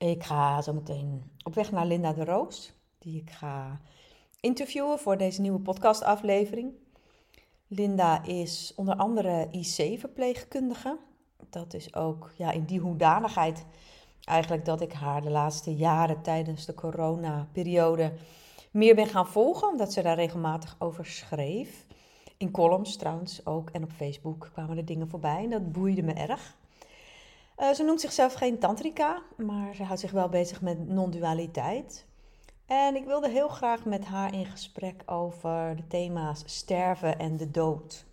Ik ga zo meteen op weg naar Linda de Roos, die ik ga interviewen voor deze nieuwe podcastaflevering. Linda is onder andere IC-verpleegkundige. Dat is ook ja, in die hoedanigheid eigenlijk dat ik haar de laatste jaren tijdens de coronaperiode meer ben gaan volgen, omdat ze daar regelmatig over schreef. In columns trouwens ook en op Facebook kwamen er dingen voorbij en dat boeide me erg. Uh, ze noemt zichzelf geen tantrika, maar ze houdt zich wel bezig met non-dualiteit. En ik wilde heel graag met haar in gesprek over de thema's sterven en de dood.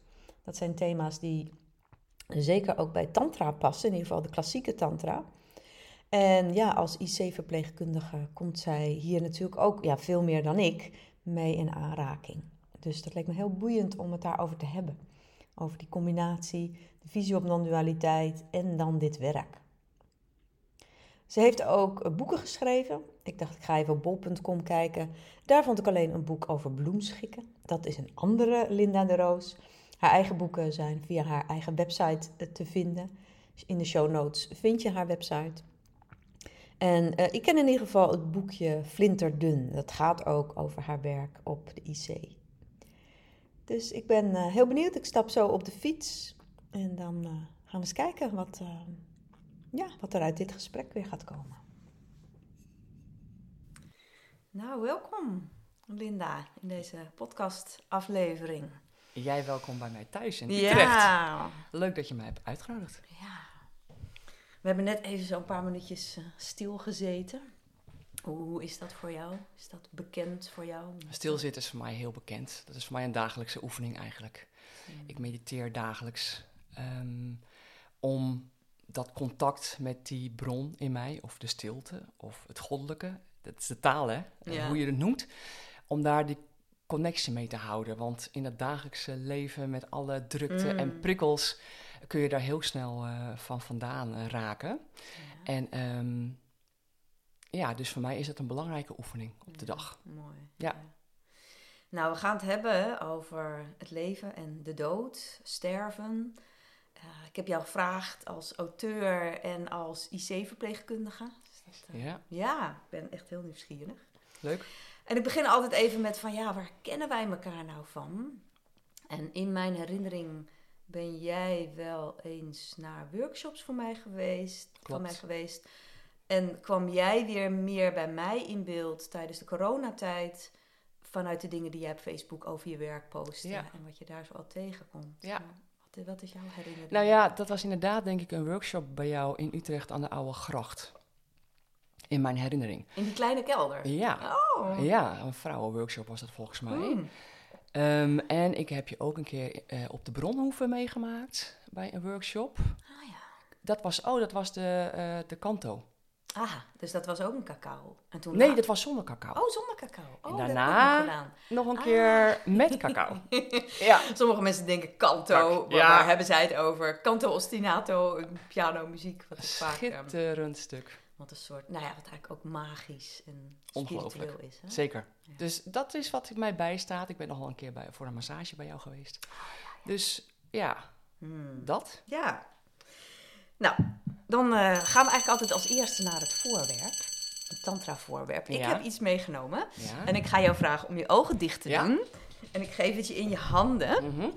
Dat zijn thema's die zeker ook bij tantra passen, in ieder geval de klassieke tantra. En ja, als IC-verpleegkundige komt zij hier natuurlijk ook ja, veel meer dan ik mee in aanraking. Dus dat leek me heel boeiend om het daarover te hebben. Over die combinatie, visie op non-dualiteit en dan dit werk. Ze heeft ook boeken geschreven. Ik dacht, ik ga even op bol.com kijken. Daar vond ik alleen een boek over bloemschikken. Dat is een andere Linda de Roos. Haar eigen boeken zijn via haar eigen website te vinden. In de show notes vind je haar website. En uh, ik ken in ieder geval het boekje Flinterdun. Dat gaat ook over haar werk op de IC. Dus ik ben heel benieuwd. Ik stap zo op de fiets en dan uh, gaan we eens kijken wat, ja, wat er uit dit gesprek weer gaat komen. Nou, welkom Linda in deze podcastaflevering. Jij welkom bij mij thuis in Utrecht. Ja. Leuk dat je mij hebt uitgenodigd. Ja. We hebben net even zo'n paar minuutjes uh, stilgezeten. Hoe is dat voor jou? Is dat bekend voor jou? Stilzitten is voor mij heel bekend. Dat is voor mij een dagelijkse oefening eigenlijk. Ik mediteer dagelijks um, om dat contact met die bron in mij, of de stilte, of het goddelijke, dat is de taal hè, hoe je het noemt, om daar die connectie mee te houden. Want in het dagelijkse leven met alle drukte en hmm. prikkels kun je daar heel snel uh, van vandaan uh, raken. Ja. En um, ja, dus voor mij is het een belangrijke oefening op de dag. Mooi. Ja. ja. Nou, we gaan het hebben over het leven en de dood, sterven. Ik heb jou gevraagd als auteur en als IC-verpleegkundige. Dus ja. Ja, ik ben echt heel nieuwsgierig. Leuk. En ik begin altijd even met van, ja, waar kennen wij elkaar nou van? En in mijn herinnering ben jij wel eens naar workshops van mij geweest, van mij geweest. En kwam jij weer meer bij mij in beeld tijdens de coronatijd vanuit de dingen die jij op Facebook over je werk postte en wat je daar zo al tegenkomt. Ja. Wat, wat is jouw herinnering? Nou ja, dat was inderdaad denk ik een workshop bij jou in Utrecht aan de Oude Gracht. In mijn herinnering. In die kleine kelder? Ja. Oh. Ja, een vrouwenworkshop was dat volgens mij. Um, en ik heb je ook een keer uh, op de Bronhoeven meegemaakt bij een workshop. Ah ja. Dat was, oh, dat was de, uh, de kanto. Ah, dus dat was ook een cacao. En toen nee, dat was zonder cacao. Oh, zonder cacao. Oh, en daarna nog, nog, een ah. keer met cacao. ja. Sommige mensen denken kanto, maar ja. waar hebben zij het over? Canto ostinato, piano, muziek. Wat Schitterend stuk. Wat een soort, nou ja, wat eigenlijk ook magisch en spiritueel is. Hè? Zeker. Dus dat is wat mij bijstaat. Ik ben nog wel een keer bij, voor een massage bij jou geweest. Dus ja, hmm. dat. Ja. Nou, dan uh, gaan we eigenlijk altijd als eerste naar het voorwerp. Het tantra-voorwerp. Ik heb iets meegenomen. En ik ga jou vragen om je ogen dicht te doen. En ik geef het je in je handen. Mm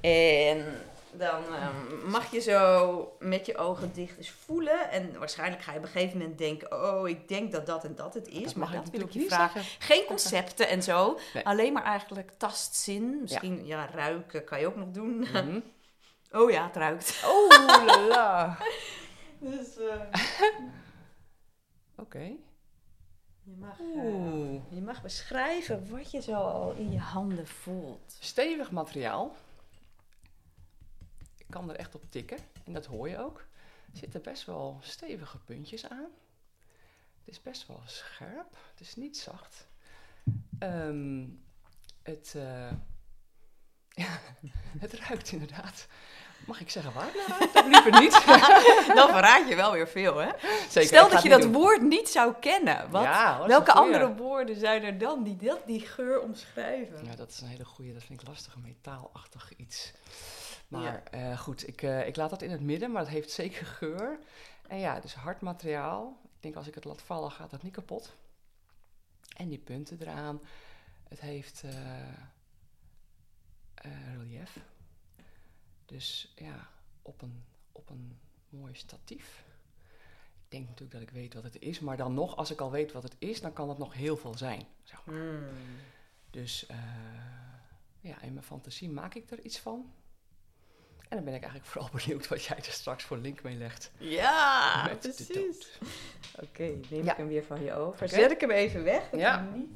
En dan ehm, mag je zo met je ogen dicht eens voelen. En waarschijnlijk ga je op een gegeven moment denken: Oh, ik denk dat dat en dat het is. maar dat wil ik je vragen. Geen concepten en zo. Alleen maar eigenlijk tastzin. Misschien ja, ruiken kan je ook nog doen. Mhm. oh ja, het ruikt. Oh la Dus. Uh... Oké. Je mag, uh, je mag beschrijven wat je zo al in je handen voelt. Stevig materiaal kan er echt op tikken. En dat hoor je ook. Er zitten best wel stevige puntjes aan. Het is best wel scherp. Het is niet zacht. Um, het, uh, ja, het ruikt inderdaad. Mag ik zeggen waar? Of liever niet? Dan verraad je wel weer veel, hè? Zeker, Stel dat je dat woord niet zou kennen. Wat, ja, welke andere woorden zijn er dan die dat, die geur omschrijven? Ja, dat is een hele goede. Dat vind ik lastig. Een metaalachtig iets. Maar uh, goed, ik, uh, ik laat dat in het midden, maar het heeft zeker geur. En ja, dus hard materiaal. Ik denk als ik het laat vallen, gaat dat niet kapot. En die punten eraan. Het heeft eh, eh, relief. Dus ja, op een, op een mooi statief. Ik denk natuurlijk dat ik weet wat het is, maar dan nog, als ik al weet wat het is, dan kan het nog heel veel zijn. Zeg maar. Hmm. Dus uh, ja, in mijn fantasie maak ik er iets van. En dan ben ik eigenlijk vooral benieuwd wat jij er straks voor link mee legt. Ja, Met precies. Oké, neem Ja. ik hem weer van je over. Oké. Zet ik hem even weg. Dat Ja. hij niet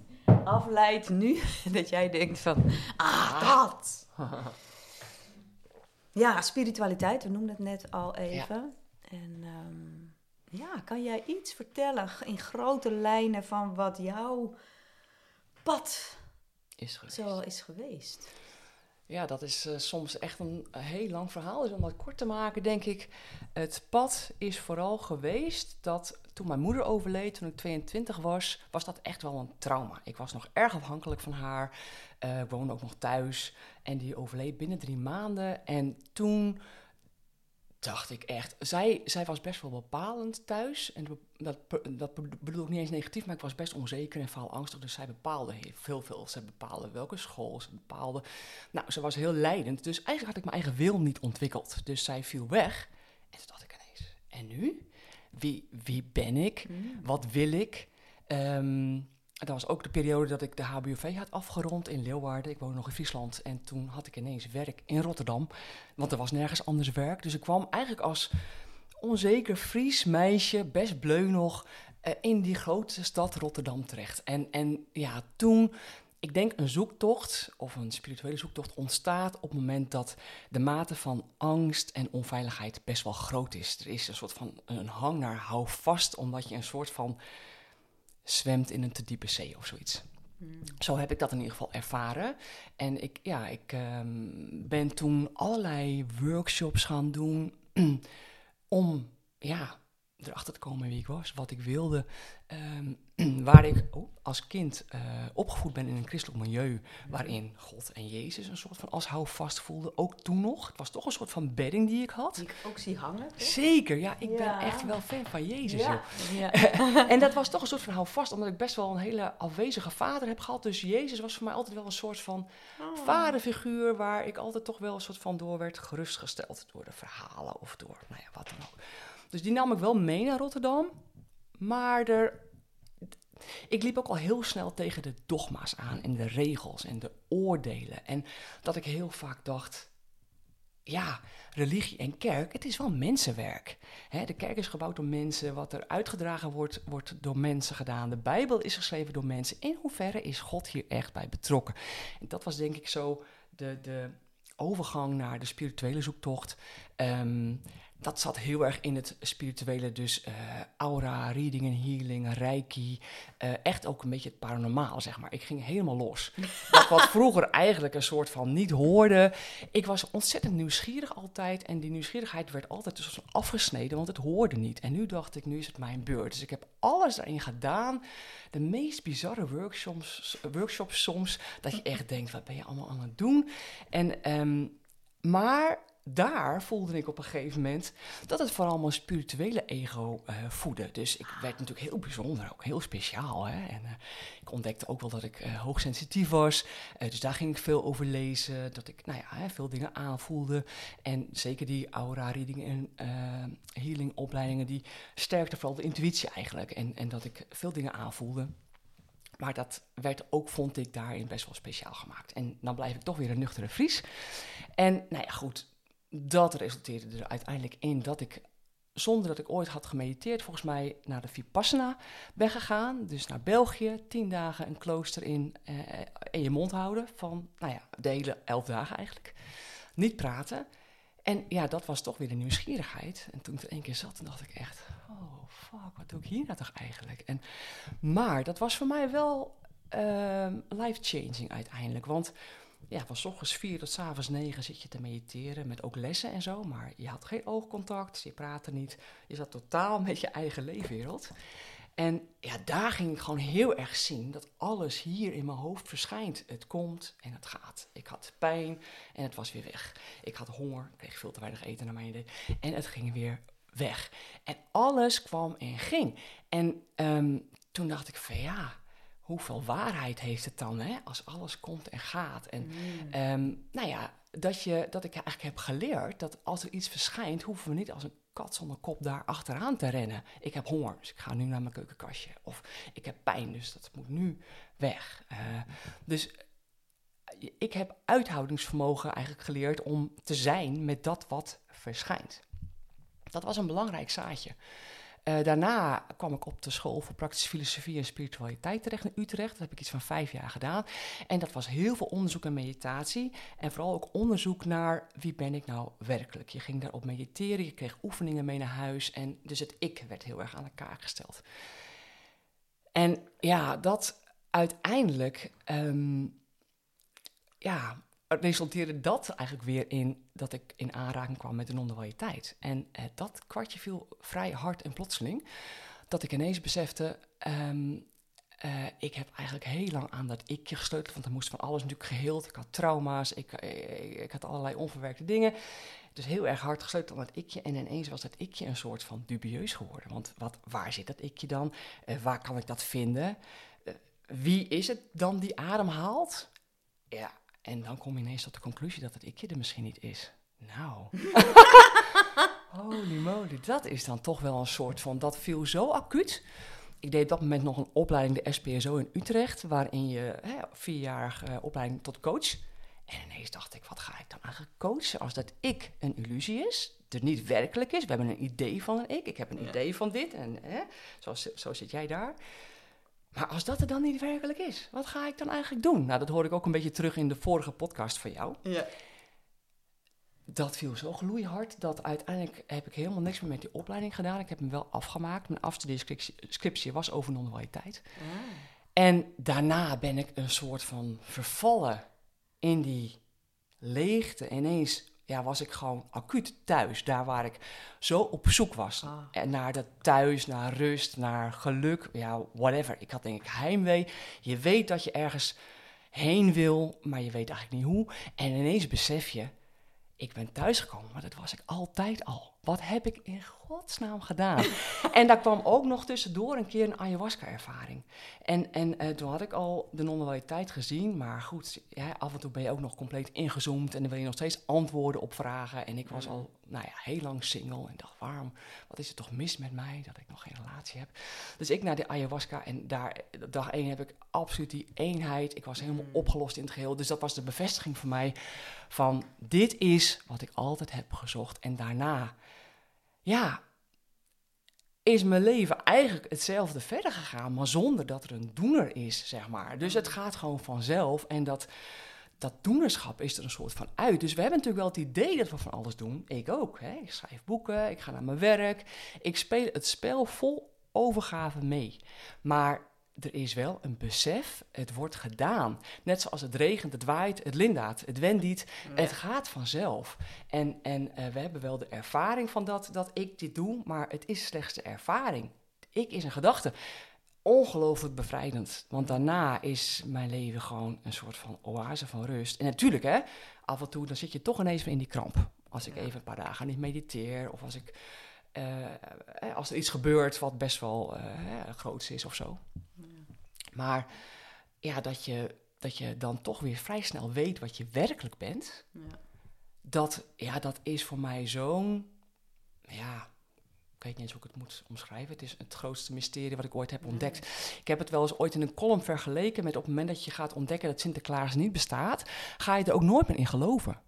afleidt nu. dat jij denkt van, ah, dat. Ja, spiritualiteit, we noemden het net al even. En ehm, ja, kan jij iets vertellen in grote lijnen van wat jouw pad Is geweest. zo is geweest? Ja, dat is eh, soms echt een heel lang verhaal. Dus om dat kort te maken, denk ik, het pad is vooral geweest dat toen mijn moeder overleed, toen ik 22 was, was dat echt wel een trauma. Ik was nog erg afhankelijk van haar. Eh, ik woonde ook nog thuis en die overleed binnen drie maanden. En toen dacht ik echt, zij, zij was best wel bepalend thuis. En dat, dat bedoel ik niet eens negatief, maar ik was best onzeker en faalangstig. Dus zij bepaalde heel veel, veel. Ze bepaalde welke school, ze bepaalde nou, ze was heel leidend. Dus eigenlijk had ik mijn eigen wil niet ontwikkeld. Dus zij viel weg. En toen dacht ik ineens, en nu? Wie, wie ben ik? Wat wil ik? Ehm, dat was ook de periode dat ik de HBOV had afgerond in Leeuwarden. Ik woonde nog in Friesland. En toen had ik ineens werk in Rotterdam. Want er was nergens anders werk. Dus ik kwam eigenlijk als onzeker Fries meisje, best bleu nog, eh, in die grote stad Rotterdam terecht. En, en ja, toen ik denk een zoektocht of een spirituele zoektocht ontstaat op het moment dat de mate van angst en onveiligheid best wel groot is. Er is een soort van een hang naar hou vast, omdat je een soort van zwemt in een te diepe zee of zoiets. Zo heb ik dat in ieder geval ervaren. En ik, ja, ik ehm, ben toen allerlei workshops gaan doen om ja, erachter te komen wie ik was, wat ik wilde. Ehm, waar ik oh, als kind eh, opgevoed ben in een christelijk milieu, waarin God en Jezus een soort van als houvast voelde. Ook toen nog. Het was toch een soort van bedding die ik had. Die ik ook zie hangen. toch? Zeker, ja, ik ben echt wel fan van Jezus. Ja. En dat was toch een soort van houvast, omdat ik best wel een hele afwezige vader heb gehad. Dus Jezus was voor mij altijd wel een soort van Oh. vaderfiguur waar ik altijd toch wel een soort van door werd gerustgesteld. Door de verhalen of door, nou ja, wat dan ook. Dus die nam ik wel mee naar Rotterdam. Maar er, ik liep ook al heel snel tegen de dogma's aan en de regels en de oordelen. En dat ik heel vaak dacht, ja, religie en kerk, het is wel mensenwerk. Hè, de kerk is gebouwd door mensen, wat er uitgedragen wordt, wordt door mensen gedaan. De Bijbel is geschreven door mensen. In hoeverre is God hier echt bij betrokken? En dat was denk ik zo de, de overgang naar de spirituele zoektocht. Ehm, dat zat heel erg in het spirituele, dus eh, aura, reading en healing, reiki. eh, echt ook een beetje het paranormaal, zeg maar. Ik ging helemaal los. Dat wat vroeger eigenlijk een soort van niet hoorde. Ik was ontzettend nieuwsgierig altijd. En die nieuwsgierigheid werd altijd van afgesneden, want het hoorde niet. En nu dacht ik, nu is het mijn beurt. Dus ik heb alles erin gedaan. De meest bizarre workshops, workshops soms. Dat je echt denkt, wat ben je allemaal aan het doen? En, ehm, maar daar voelde ik op een gegeven moment dat het vooral mijn spirituele ego eh, voedde. Dus ik werd natuurlijk heel bijzonder, ook heel speciaal. Hè? En eh, ik ontdekte ook wel dat ik eh, hoogsensitief was. Dus daar ging ik veel over lezen. Dat ik nou ja, veel dingen aanvoelde. En zeker die aura-reading en eh, healing-opleidingen, die sterkte vooral de intuïtie eigenlijk. En, en dat ik veel dingen aanvoelde. Maar dat werd ook, vond ik, daarin best wel speciaal gemaakt. En dan blijf ik toch weer een nuchtere Fries. En nou ja, goed, dat resulteerde er uiteindelijk in dat ik, zonder dat ik ooit had gemediteerd, volgens mij naar de Vipassana ben gegaan. Dus naar België, tien dagen een klooster in, eh, in je mond houden van, nou ja, de hele elf dagen eigenlijk. Niet praten. En ja, dat was toch weer de nieuwsgierigheid. En toen ik er één keer zat, dacht ik echt, oh fuck, wat doe ik hier nou toch eigenlijk? En, maar dat was voor mij wel ehm, life-changing uiteindelijk. Want ja, van s ochtends vier tot s avonds negen zit je te mediteren met ook lessen en zo. Maar je had geen oogcontact, je praatte niet. Je zat totaal met je eigen leefwereld. En ja, daar ging ik gewoon heel erg zien dat alles hier in mijn hoofd verschijnt. Het komt en het gaat. Ik had pijn en het was weer weg. Ik had honger, kreeg veel te weinig eten naar mijn idee. En het ging weer weg. En alles kwam en ging. En ehm, toen dacht ik van ja, hoeveel waarheid heeft het dan hè, als alles komt en gaat? En Mm. ehm, nou ja, dat, je, dat ik eigenlijk heb geleerd dat als er iets verschijnt, hoeven we niet als een kat zonder kop daar achteraan te rennen. Ik heb honger, dus ik ga nu naar mijn keukenkastje. Of ik heb pijn, dus dat moet nu weg. Eh, dus eh, ik heb uithoudingsvermogen eigenlijk geleerd om te zijn met dat wat verschijnt. Dat was een belangrijk zaadje. Eh, daarna kwam ik op de school voor praktische filosofie en spiritualiteit terecht in Utrecht. Dat heb ik iets van vijf jaar gedaan. En dat was heel veel onderzoek en meditatie. En vooral ook onderzoek naar wie ben ik nou werkelijk. Je ging daarop mediteren, je kreeg oefeningen mee naar huis. En dus het ik werd heel erg aan de kaak gesteld. En ja, dat uiteindelijk ehm, ja, resulteerde dat eigenlijk weer in dat ik in aanraking kwam met de non-dualiteit. En eh, dat kwartje viel vrij hard en plotseling, dat ik ineens besefte, ehm, eh, ik heb eigenlijk heel lang aan dat ikje gesleuteld, want er moest van alles natuurlijk geheeld. Ik had trauma's, ik, ik, ik had allerlei onverwerkte dingen. Dus heel erg hard gesleuteld aan dat ikje. En ineens was dat ikje een soort van dubieus geworden. Want wat, waar zit dat ikje dan? Eh, waar kan ik dat vinden? Eh, wie is het dan die adem haalt? Ja, en dan kom je ineens tot de conclusie dat het ikje er misschien niet is. Nou. Holy moly, dat is dan toch wel een soort van. Dat viel zo acuut. Ik deed op dat moment nog een opleiding, de SPSO in Utrecht, waarin je hè, vierjarige eh, opleiding tot coach. En ineens dacht ik, wat ga ik dan eigenlijk coachen als dat ik een illusie is, er niet werkelijk is. We hebben een idee van een ik, ik heb een Ja. idee van dit en hè, zo, zo zit jij daar. Maar als dat er dan niet werkelijk is, wat ga ik dan eigenlijk doen? Nou, dat hoorde ik ook een beetje terug in de vorige podcast van jou. Ja. Dat viel zo gloeihard dat uiteindelijk heb ik helemaal niks meer met die opleiding gedaan. Ik heb hem wel afgemaakt. Mijn afstudeerscriptie scriptie was over non-dualiteit. En daarna ben ik een soort van vervallen in die leegte. Ineens ja, was ik gewoon acuut thuis. Daar waar ik zo op zoek was. Ah. En naar dat thuis, naar rust, naar geluk. Ja, whatever. Ik had denk ik heimwee. Je weet dat je ergens heen wil, maar je weet eigenlijk niet hoe. En ineens besef je, ik ben thuisgekomen, maar dat was ik altijd al. Wat heb ik in godsnaam gedaan? en daar kwam ook nog tussendoor een keer een ayahuasca-ervaring. En, en eh, toen had ik al de non-dualiteit gezien, maar goed, ja, af en toe ben je ook nog compleet ingezoomd en dan wil je nog steeds antwoorden op vragen. En ik was al, nou ja, heel lang single en dacht, waarom, wat is er toch mis met mij dat ik nog geen relatie heb? Dus ik naar de ayahuasca en daar, dag één heb ik absoluut die eenheid. Ik was helemaal opgelost in het geheel. Dus dat was de bevestiging voor mij van, dit is wat ik altijd heb gezocht. En daarna, ja, is mijn leven eigenlijk hetzelfde verder gegaan, maar zonder dat er een doener is, zeg maar. Dus het gaat gewoon vanzelf en dat, dat doenerschap is er een soort van uit. Dus we hebben natuurlijk wel het idee dat we van alles doen. Ik ook. Hè? Ik schrijf boeken, ik ga naar mijn werk. Ik speel het spel vol overgave mee. Maar er is wel een besef, het wordt gedaan. Net zoals het regent, het waait, het lindaat, het wendiet. Het gaat vanzelf. En, en eh, we hebben wel de ervaring van dat, dat ik dit doe, maar het is slechts de ervaring. Ik is een gedachte. Ongelooflijk bevrijdend. Want daarna is mijn leven gewoon een soort van oase van rust. En natuurlijk, hè, af en toe dan zit je toch ineens weer in die kramp. Als ik Ja. even een paar dagen niet mediteer, of als, ik, eh, eh, als er iets gebeurt wat best wel eh groots is of zo. Maar ja, dat je, dat je dan toch weer vrij snel weet wat je werkelijk bent Ja. dat, ja, dat is voor mij zo'n, ja, ik weet niet eens hoe ik het moet omschrijven. Het is het grootste mysterie wat ik ooit heb ontdekt. Ik heb het wel eens ooit in een column vergeleken met op het moment dat je gaat ontdekken dat Sinterklaas niet bestaat, ga je er ook nooit meer in geloven.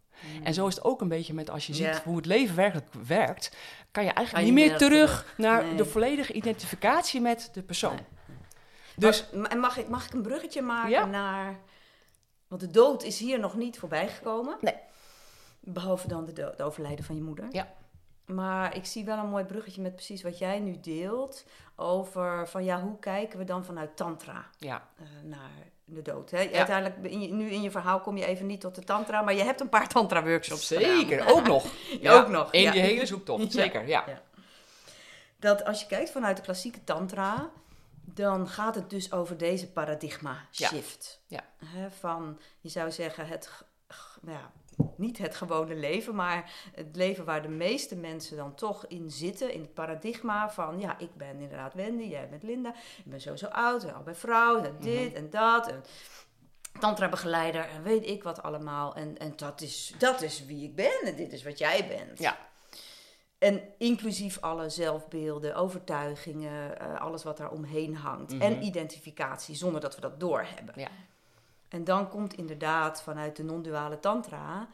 En zo is het ook een beetje met als je ziet hoe het leven werkelijk werkt, kan je eigenlijk Kan je niet meer terug, naar Nee. de volledige identificatie met de persoon. Nee. Dus en mag ik, mag ik een bruggetje maken Ja. naar... Want de dood is hier nog niet voorbij gekomen. Nee. Behalve dan de, dood, de overlijden van je moeder. Ja. Maar ik zie wel een mooi bruggetje met precies wat jij nu deelt. Over van ja, hoe kijken we dan vanuit tantra ja, eh, naar de dood. Hè? Uiteindelijk, in je- nu in je verhaal kom je even niet tot de tantra. Maar je hebt een paar tantra workshops zeker, ook nog. Ook nog, In ja. die hele zoektocht, Ja. zeker, ja. Ja. Dat als je kijkt vanuit de klassieke tantra, dan gaat het dus over deze paradigma shift. Ja. Van, je zou zeggen, het, ja, niet het gewone leven, maar het leven waar de meeste mensen dan toch in zitten. In het paradigma van, ja, ik ben inderdaad Wendy, jij bent Linda. Ik ben zo zo oud, al bij vrouw, en dit Mhm. en dat. En tantra-begeleider en weet ik wat allemaal. En, en dat, is, dat is wie ik ben en dit is wat jij bent. Ja. En inclusief alle zelfbeelden, overtuigingen, eh, alles wat daar omheen hangt. Mhm. En identificatie, zonder dat we dat doorhebben. Ja. En dan komt inderdaad vanuit de non-duale tantra...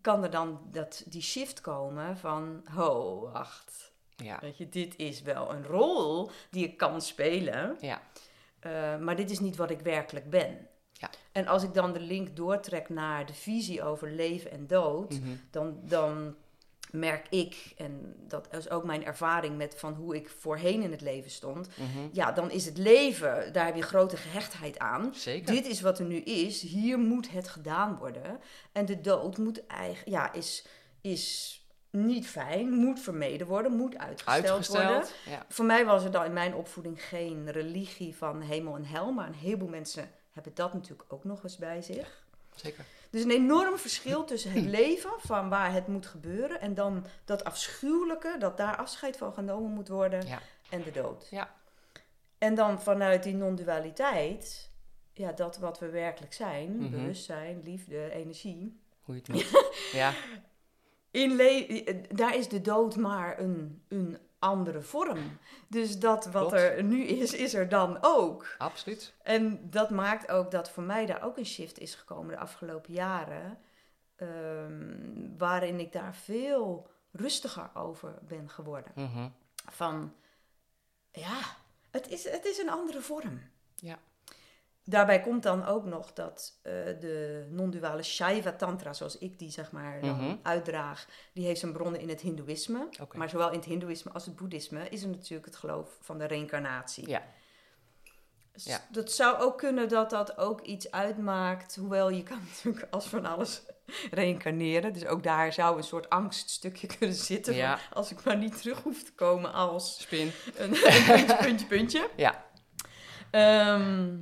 kan er dan dat, die shift komen van... ho, wacht, Ja. weet je, dit is wel een rol die ik kan spelen... Ja. Uh, maar dit is niet wat ik werkelijk ben. Ja. En als ik dan de link doortrek naar de visie over leven en dood, Mhm. dan, dan merk ik, en dat is ook mijn ervaring met van hoe ik voorheen in het leven stond, Mhm. ja, dan is het leven, daar heb je grote gehechtheid aan. Zeker. Dit is wat er nu is, hier moet het gedaan worden. En de dood moet eigenlijk, ja, is, is niet fijn, moet vermeden worden, moet uitgesteld, worden. Ja. Voor mij was er dan in mijn opvoeding geen religie van hemel en hel, maar een heleboel mensen hebben dat natuurlijk ook nog eens bij zich. Zeker. Dus een enorm verschil tussen het leven van waar het moet gebeuren en dan dat afschuwelijke, dat daar afscheid van genomen moet worden Ja. en de dood. Ja. En dan vanuit die non-dualiteit, ja, dat wat we werkelijk zijn, Mhm. bewustzijn, liefde, energie. Hoe je het noemt. ja. In le- daar is de dood maar een, een andere vorm. Dus dat wat Klopt. er nu is, is er dan ook. Absoluut. En dat maakt ook dat voor mij daar ook een shift is gekomen de afgelopen jaren. ehm, waarin ik daar veel rustiger over ben geworden. Mhm. Van, ja, het is, het is een andere vorm. Ja. Daarbij komt dan ook nog dat eh, de non-duale Shaiva Tantra, zoals ik die zeg maar dan Mhm. uitdraag, die heeft zijn bronnen in het Hindoeïsme. Maar zowel in het Hindoeïsme als het Boeddhisme is er natuurlijk het geloof van de reïncarnatie. Ja. Ja. Dat zou ook kunnen dat dat ook iets uitmaakt, hoewel je kan natuurlijk als van alles reïncarneren. Dus ook daar zou een soort angststukje kunnen zitten. van Ja. als ik maar niet terug hoef te komen als Spin. een, een puntje, puntje, puntje. Ja. Ehm,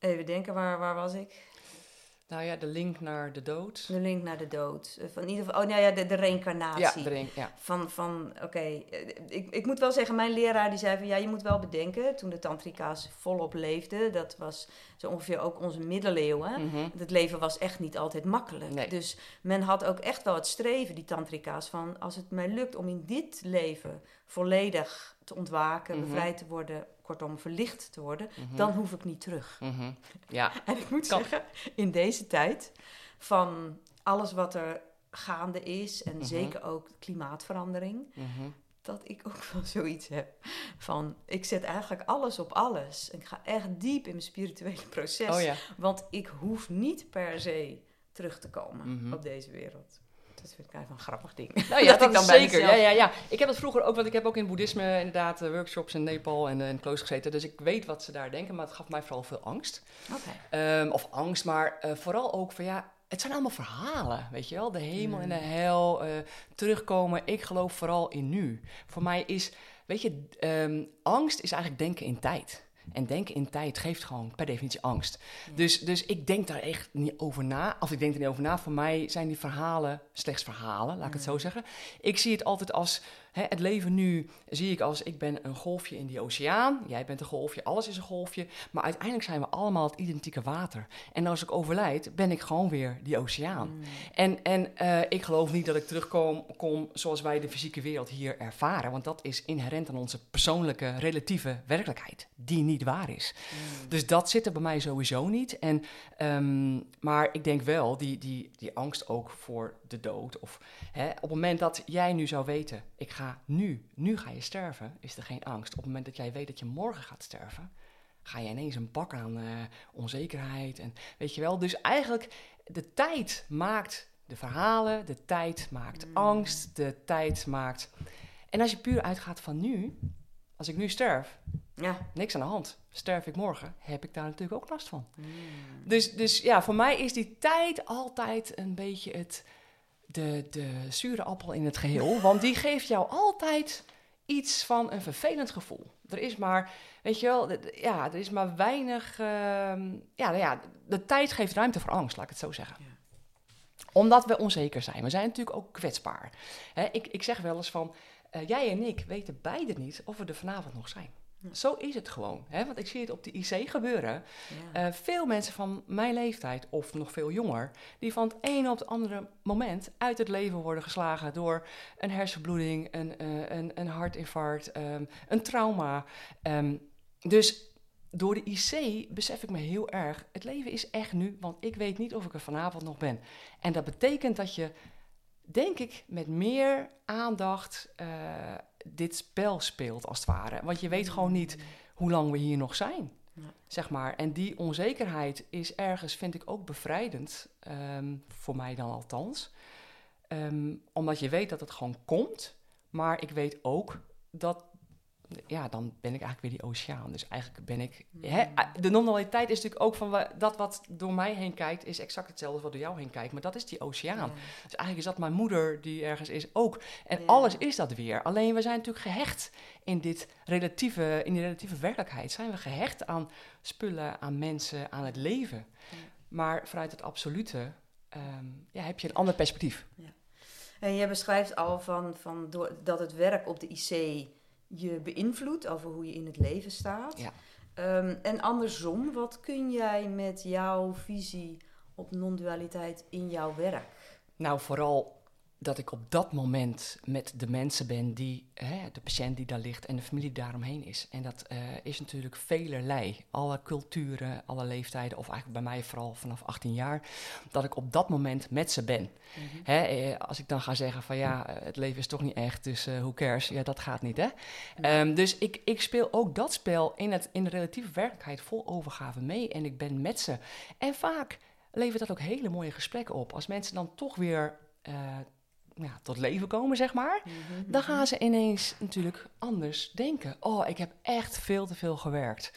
even denken, waar, waar was ik? Nou ja, de link naar de dood. De link naar de dood. Eh, Van in ieder geval, oh nou ja, de, de reïncarnatie. Ja, de. Ja. Van, van oké, eh, ik, ik moet wel zeggen, mijn leraar die zei van ja, je moet wel bedenken, toen de tantrika's volop leefden, dat was zo ongeveer ook onze middeleeuwen. Mhm. Het leven was echt niet altijd makkelijk. Nee. Dus men had ook echt wel het streven, die tantrika's, van als het mij lukt om in dit leven volledig te ontwaken, Mhm. bevrijd te worden, kortom verlicht te worden, Mhm. dan hoef ik niet terug. Mhm. Ja. En ik moet Kan. zeggen, in deze tijd van alles wat er gaande is, en zeker ook klimaatverandering, dat ik ook wel zoiets heb van, ik zet eigenlijk alles op alles. Ik ga echt diep in mijn spirituele proces, Oh ja. want ik hoef niet per se terug te komen op deze wereld. Dat vind ik eigenlijk een grappig ding. Nou ja, Dat ik dat dan is bij zeker. Ja, mezelf- ja, ja. Ik heb dat vroeger ook, want ik heb ook in boeddhisme inderdaad eh, workshops in Nepal en eh, in kloosters gezeten. Dus ik weet wat ze daar denken, maar het gaf mij vooral veel angst. Ehm, of angst, maar eh, vooral ook van ja, het zijn allemaal verhalen, weet je wel? De hemel en de Mm. hel, terugkomen. Ik geloof vooral in nu. Voor mij is, weet je, ehm, angst is eigenlijk denken in tijd. En denken in tijd geeft gewoon per definitie angst. Dus, dus ik denk daar echt niet over na. Of ik denk er niet over na. Voor mij zijn die verhalen slechts verhalen, laat ik het zo zeggen. Ik zie het altijd als, hè, het leven nu zie ik als, ik ben een golfje in die oceaan. Jij bent een golfje, alles is een golfje. Maar uiteindelijk zijn we allemaal het identieke water. En als ik overlijd, ben ik gewoon weer die oceaan. Mm. En, en eh, ik geloof niet dat ik terugkom kom zoals wij de fysieke wereld hier ervaren. Want dat is inherent aan onze persoonlijke, relatieve werkelijkheid, die niet waar is. Mm. Dus dat zit er bij mij sowieso niet. En, ehm, maar ik denk wel, die, die, die angst ook voor de dood. Of hè, op het moment dat jij nu zou weten, ik ga nu, nu ga je sterven, is er geen angst. Op het moment dat jij weet dat je morgen gaat sterven, ga je ineens een bak aan eh, onzekerheid. En weet je wel, dus eigenlijk de tijd maakt de verhalen, de tijd maakt Mm. angst, de tijd maakt. En als je puur uitgaat van nu, als ik nu sterf, Ja. niks aan de hand. Sterf ik morgen, heb ik daar natuurlijk ook last van. Mm. Dus, dus ja, voor mij is die tijd altijd een beetje het, de, de zure appel in het geheel. Want die geeft jou altijd iets van een vervelend gevoel. Er is maar, weet je wel, ja, er is maar weinig. Ehm, ja, nou ja, de tijd geeft ruimte voor angst, laat ik het zo zeggen. Ja. Omdat we onzeker zijn. We zijn natuurlijk ook kwetsbaar. ik, ik zeg wel eens van, uh, jij en ik weten beide niet of we er vanavond nog zijn. Zo is het gewoon. Hè? Want ik zie het op de IC gebeuren. Ja. Uh, veel mensen van mijn leeftijd, of nog veel jonger, die van het ene op het andere moment uit het leven worden geslagen door een hersenbloeding, een, uh, een, een hartinfarct, um, een trauma. Um, dus door de IC besef ik me heel erg, het leven is echt nu, want ik weet niet of ik er vanavond nog ben. En dat betekent dat je, denk ik, met meer aandacht uh, dit spel speelt, als het ware. Want je weet gewoon niet hoe lang we hier nog zijn. Zeg maar. En die onzekerheid is ergens, vind ik, ook bevrijdend. Um, voor mij dan althans. Um, omdat je weet dat het gewoon komt. Maar ik weet ook dat ja, dan ben ik eigenlijk weer die oceaan. Dus eigenlijk ben ik. Hè, hmm. de non-dualiteit is natuurlijk ook van dat wat door mij heen kijkt, is exact hetzelfde wat door jou heen kijkt. Maar dat is die oceaan. Dus eigenlijk is dat mijn moeder die ergens is ook. En alles is dat weer. Alleen we zijn natuurlijk gehecht in, dit relatieve, in die relatieve werkelijkheid. Zijn we gehecht aan spullen, aan mensen, aan het leven. Maar vanuit het absolute ehm, ja, heb je een ander perspectief. En je beschrijft al van, van door, dat het werk op de IC je beïnvloedt over hoe je in het leven staat. Ja. Um, en andersom, wat kun jij met jouw visie op non-dualiteit in jouw werk? Nou, vooral dat ik op dat moment met de mensen ben die, hè, de patiënt die daar ligt en de familie die daaromheen is. En dat uh, is natuurlijk velerlei. Alle culturen, alle leeftijden, of eigenlijk bij mij vooral vanaf 18 jaar, dat ik op dat moment met ze ben. Mm -hmm. hè, eh, als ik dan ga zeggen van ja, eh, het leven is toch niet echt, dus uh, hoe cares? Ja, dat gaat niet hè. Um, dus ik, ik speel ook dat spel in, het, in de relatieve werkelijkheid vol overgave mee en ik ben met ze. En vaak levert dat ook hele mooie gesprekken op. Als mensen dan toch weer uh, ja, tot leven komen, zeg maar, mhm, dan gaan ze ineens natuurlijk anders denken. Oh, ik heb echt veel te veel gewerkt.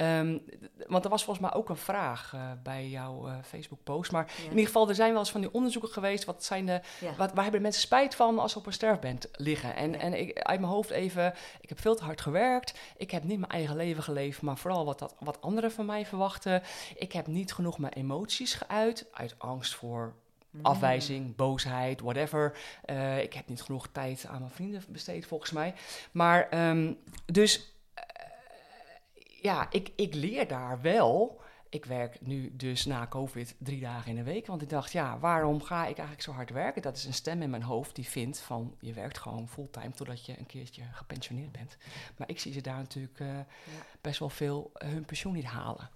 Um, want er was volgens mij ook een vraag uh, bij jouw uh, Facebook-post. Maar in ieder geval, er zijn wel eens van die onderzoeken geweest. Wat zijn de, ja. wat, waar hebben mensen spijt van als ze op een sterfbed liggen? En, ja. en ik, uit mijn hoofd even, ik heb veel te hard gewerkt. Ik heb niet mijn eigen leven geleefd, maar vooral wat, dat, wat anderen van mij verwachten. Ik heb niet genoeg mijn emoties geuit. Uit angst voor afwijzing, boosheid, whatever. Uh, ik heb niet genoeg tijd aan mijn vrienden besteed, volgens mij. Maar um, dus, uh, ja, ik, ik leer daar wel. Ik werk nu dus na COVID drie dagen in de week. Want ik dacht, ja, waarom ga ik eigenlijk zo hard werken? Dat is een stem in mijn hoofd die vindt van... je werkt gewoon fulltime totdat je een keertje gepensioneerd bent. Maar ik zie ze daar natuurlijk uh, ja. best wel veel hun pensioen niet halen.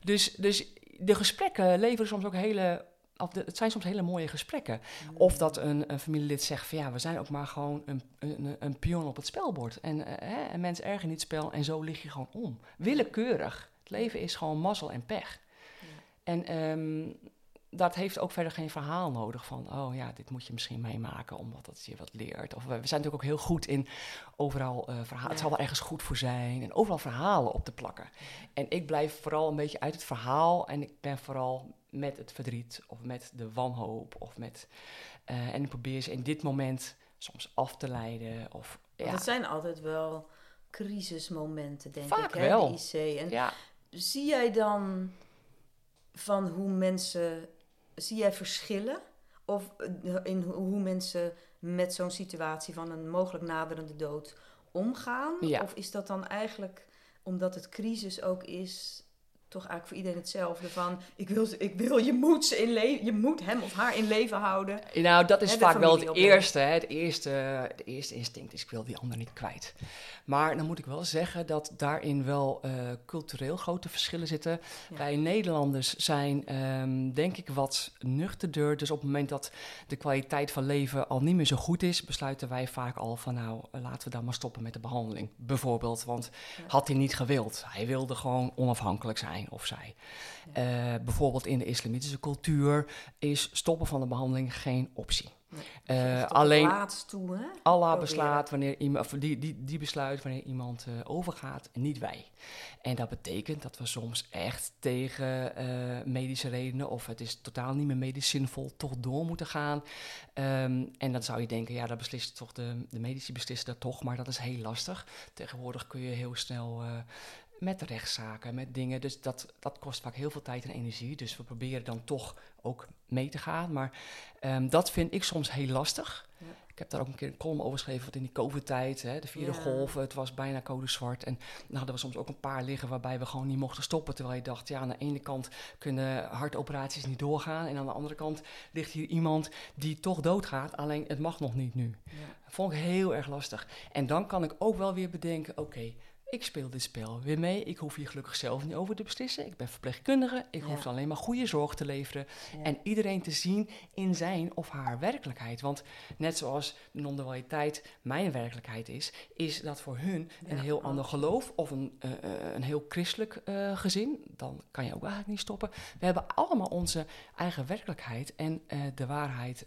Dus, dus de gesprekken leveren soms ook hele het zijn soms hele mooie gesprekken. Mm. Of dat een, een, familielid zegt van ja, we zijn ook maar gewoon een, een, een pion op het spelbord. En uh, hè, een mens niet het spel en zo lig je gewoon om. Willekeurig. Het leven is gewoon mazzel en pech. En um, dat heeft ook verder geen verhaal nodig van, oh ja, dit moet je misschien meemaken omdat het je wat leert. Of we, we zijn natuurlijk ook heel goed in overal uh, verhalen, ja. het zal wel ergens goed voor zijn en overal verhalen op te plakken. En ik blijf vooral een beetje uit het verhaal en ik ben vooral met het verdriet of met de wanhoop of met, uh, en ik probeer ze in dit moment soms af te leiden. Of, ja. Dat zijn altijd wel crisismomenten, denk Vaak ik, hè, wel. de IC. En ja. zie jij dan van hoe mensen zie jij verschillen? Of eh, in hoe mensen met zo'n situatie van een mogelijk naderende dood omgaan? Ja. Of is dat dan eigenlijk, omdat het crisis ook is, toch eigenlijk voor iedereen hetzelfde van ik wil, ik wil je moet ze in leven, je moet hem of haar in leven houden. Nou, dat is vaak wel het eerste, hè, het eerste, het eerste instinct is ik wil die ander niet kwijt. Maar dan moet ik wel zeggen dat daarin wel uh, cultureel grote verschillen zitten. Ja. Wij Nederlanders zijn um, denk ik wat nuchterder. Dus op het moment dat de kwaliteit van leven al niet meer zo goed is, besluiten wij vaak al van nou laten we dan maar stoppen met de behandeling. Bijvoorbeeld, want ja. had hij niet gewild. Hij wilde gewoon onafhankelijk zijn of zij. Uh, bijvoorbeeld in de islamitische cultuur is stoppen van de behandeling geen optie. Uh, alleen toe, hè? Allah beslaat wanneer iemand, die, die, die besluit wanneer iemand uh, overgaat en niet wij. En dat betekent dat we soms echt tegen uh, medische redenen of het is totaal niet meer medisch zinvol toch door moeten gaan. Um, en dan zou je denken, ja, dat beslist toch de, de medici beslissen dat toch, maar dat is heel lastig. Tegenwoordig kun je heel snel met rechtszaken, met dingen. Dus dat, dat kost vaak heel veel tijd en energie. Dus we proberen dan toch ook mee te gaan. Maar um, dat vind ik soms heel lastig. Ja. Ik heb daar ook een keer een column over geschreven, wat in die COVID-tijd, de vierde ja. golf, het was bijna code zwart. En dan hadden we soms ook een paar liggen waarbij we gewoon niet mochten stoppen. Terwijl je dacht, ja, aan de ene kant kunnen hartoperaties niet doorgaan. En aan de andere kant ligt hier iemand die toch doodgaat, alleen het mag nog niet nu. Ja. Dat vond ik heel erg lastig. En dan kan ik ook wel weer bedenken, oké, ik speel dit spel weer mee. Ik hoef hier gelukkig zelf niet over te beslissen. Ik ben verpleegkundige. Ik hoef alleen maar goede zorg te leveren. En iedereen te zien in zijn of haar werkelijkheid. Want net zoals de non-dualiteit mijn werkelijkheid is, is dat voor hun een heel ander geloof of een, uh, een heel christelijk uh, gezin. Dan kan je ook eigenlijk niet stoppen. We hebben allemaal onze eigen werkelijkheid en uh, de waarheid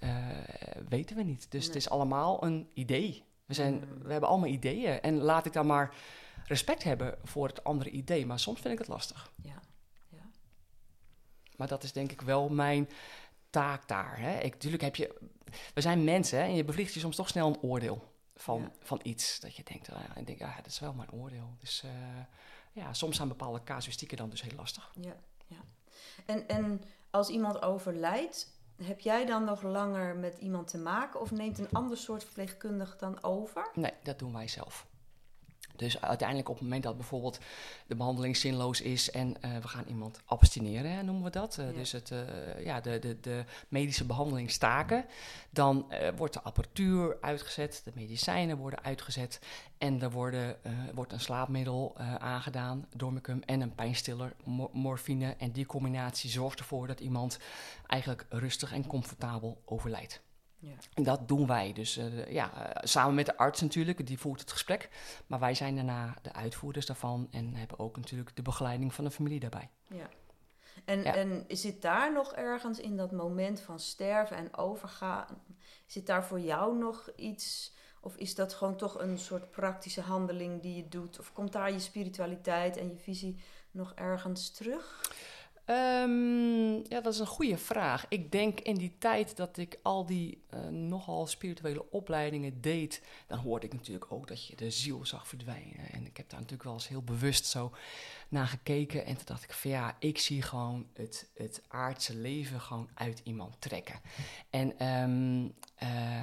weten we niet. Dus nee. het is allemaal een idee. We, zijn, mm. we hebben allemaal ideeën. En laat ik dan maar respect hebben voor het andere idee. Maar soms vind ik het lastig. Ja. ja. Maar dat is denk ik wel mijn taak daar. Hè. Ik, natuurlijk heb je... We zijn mensen hè, en je bevliegt je soms toch snel een oordeel van, van iets. Dat je denkt, uh, en denk, ja, dat is wel mijn oordeel. Dus uh, ja, soms zijn bepaalde casuïstieken dan dus heel lastig. Ja, ja. En, en als iemand overlijdt, heb jij dan nog langer met iemand te maken of neemt een ander soort verpleegkundige dan over? Nee, dat doen wij zelf. Dus uiteindelijk op het moment dat bijvoorbeeld de behandeling zinloos is en uh, we gaan iemand abstineren, hè, noemen we dat. Uh, ja. Dus het, uh, ja, de, de, de medische behandeling staken. Dan wordt de apparatuur uitgezet, de medicijnen worden uitgezet en er worden, wordt een slaapmiddel aangedaan, dormicum en een pijnstiller, mor morfine. En die combinatie zorgt ervoor dat iemand eigenlijk rustig en comfortabel overlijdt. Ja. En dat doen wij. Dus uh, ja, uh, samen met de arts natuurlijk, die voert het gesprek. Maar wij zijn daarna de uitvoerders daarvan en hebben ook natuurlijk de begeleiding van de familie daarbij. Ja. En, ja. en zit daar nog ergens in dat moment van sterven en overgaan, zit daar voor jou nog iets? Of is dat gewoon toch een soort praktische handeling die je doet? Of komt daar je spiritualiteit en je visie nog ergens terug? Um, ja, dat is een goede vraag. Ik denk in die tijd dat ik al die uh, nogal spirituele opleidingen deed, dan hoorde ik natuurlijk ook dat je de ziel zag verdwijnen. En ik heb daar natuurlijk wel eens heel bewust zo naar gekeken. En toen dacht ik van ja, ik zie gewoon het, het aardse leven gewoon uit iemand trekken. En um,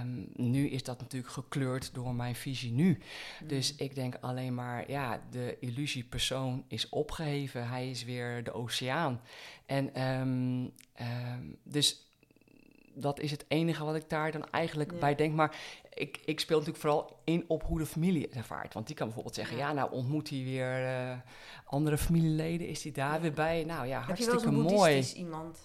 um, nu is dat natuurlijk gekleurd door mijn visie nu. Mm. Dus ik denk alleen maar, ja, de illusie persoon is opgeheven. Hij is weer de oceaan. En um, dus dat is het enige wat ik daar dan eigenlijk ja. bij denk. Maar ik, ik speel natuurlijk vooral in op hoe de familie het ervaart. Want die kan bijvoorbeeld zeggen, ja, ja nou ontmoet hij weer uh, andere familieleden. Is hij daar ja. weer bij? Nou ja, hartstikke Heb je wel mooi. Is iemand?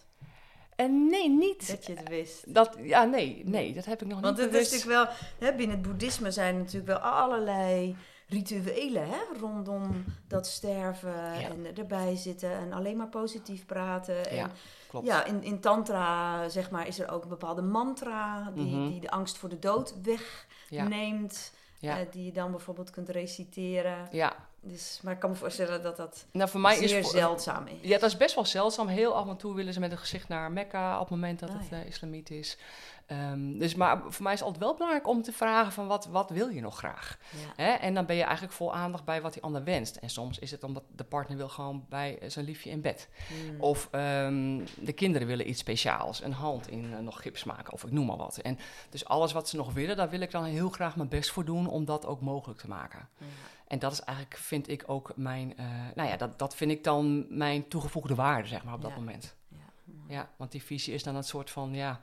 En nee, niet. Dat je het wist. Dat, ja, nee, nee, dat heb ik nog Want niet Want het is natuurlijk wel, hè, binnen het boeddhisme zijn natuurlijk wel allerlei rituelen hè, rondom dat sterven ja. en erbij zitten en alleen maar positief praten. En, Klopt. Ja, in, in tantra zeg maar, is er ook een bepaalde mantra die, mm -hmm. die de angst voor de dood wegneemt. Ja. Uh, die je dan bijvoorbeeld kunt reciteren. Ja. Dus, maar ik kan me voorstellen dat dat nou, voor mij zeer is, zeldzaam is. Ja, dat is best wel zeldzaam. Heel af en toe willen ze met een gezicht naar Mekka op het moment dat Ah, het ja. uh, islamiet is. Um, dus, maar voor mij is het altijd wel belangrijk om te vragen van wat, wat wil je nog graag? Ja. Hè? En dan ben je eigenlijk vol aandacht bij wat die ander wenst. En soms is het omdat de partner wil gewoon bij zijn liefje in bed. Hmm. Of um, de kinderen willen iets speciaals, een hand in uh, nog gips maken of ik noem maar wat. En dus alles wat ze nog willen, daar wil ik dan heel graag mijn best voor doen om dat ook mogelijk te maken. En dat is eigenlijk, vind ik ook mijn, uh, nou ja, dat, dat vind ik dan mijn toegevoegde waarde, zeg maar, op dat Ja. moment. Ja. Ja, want die visie is dan een soort van, ja,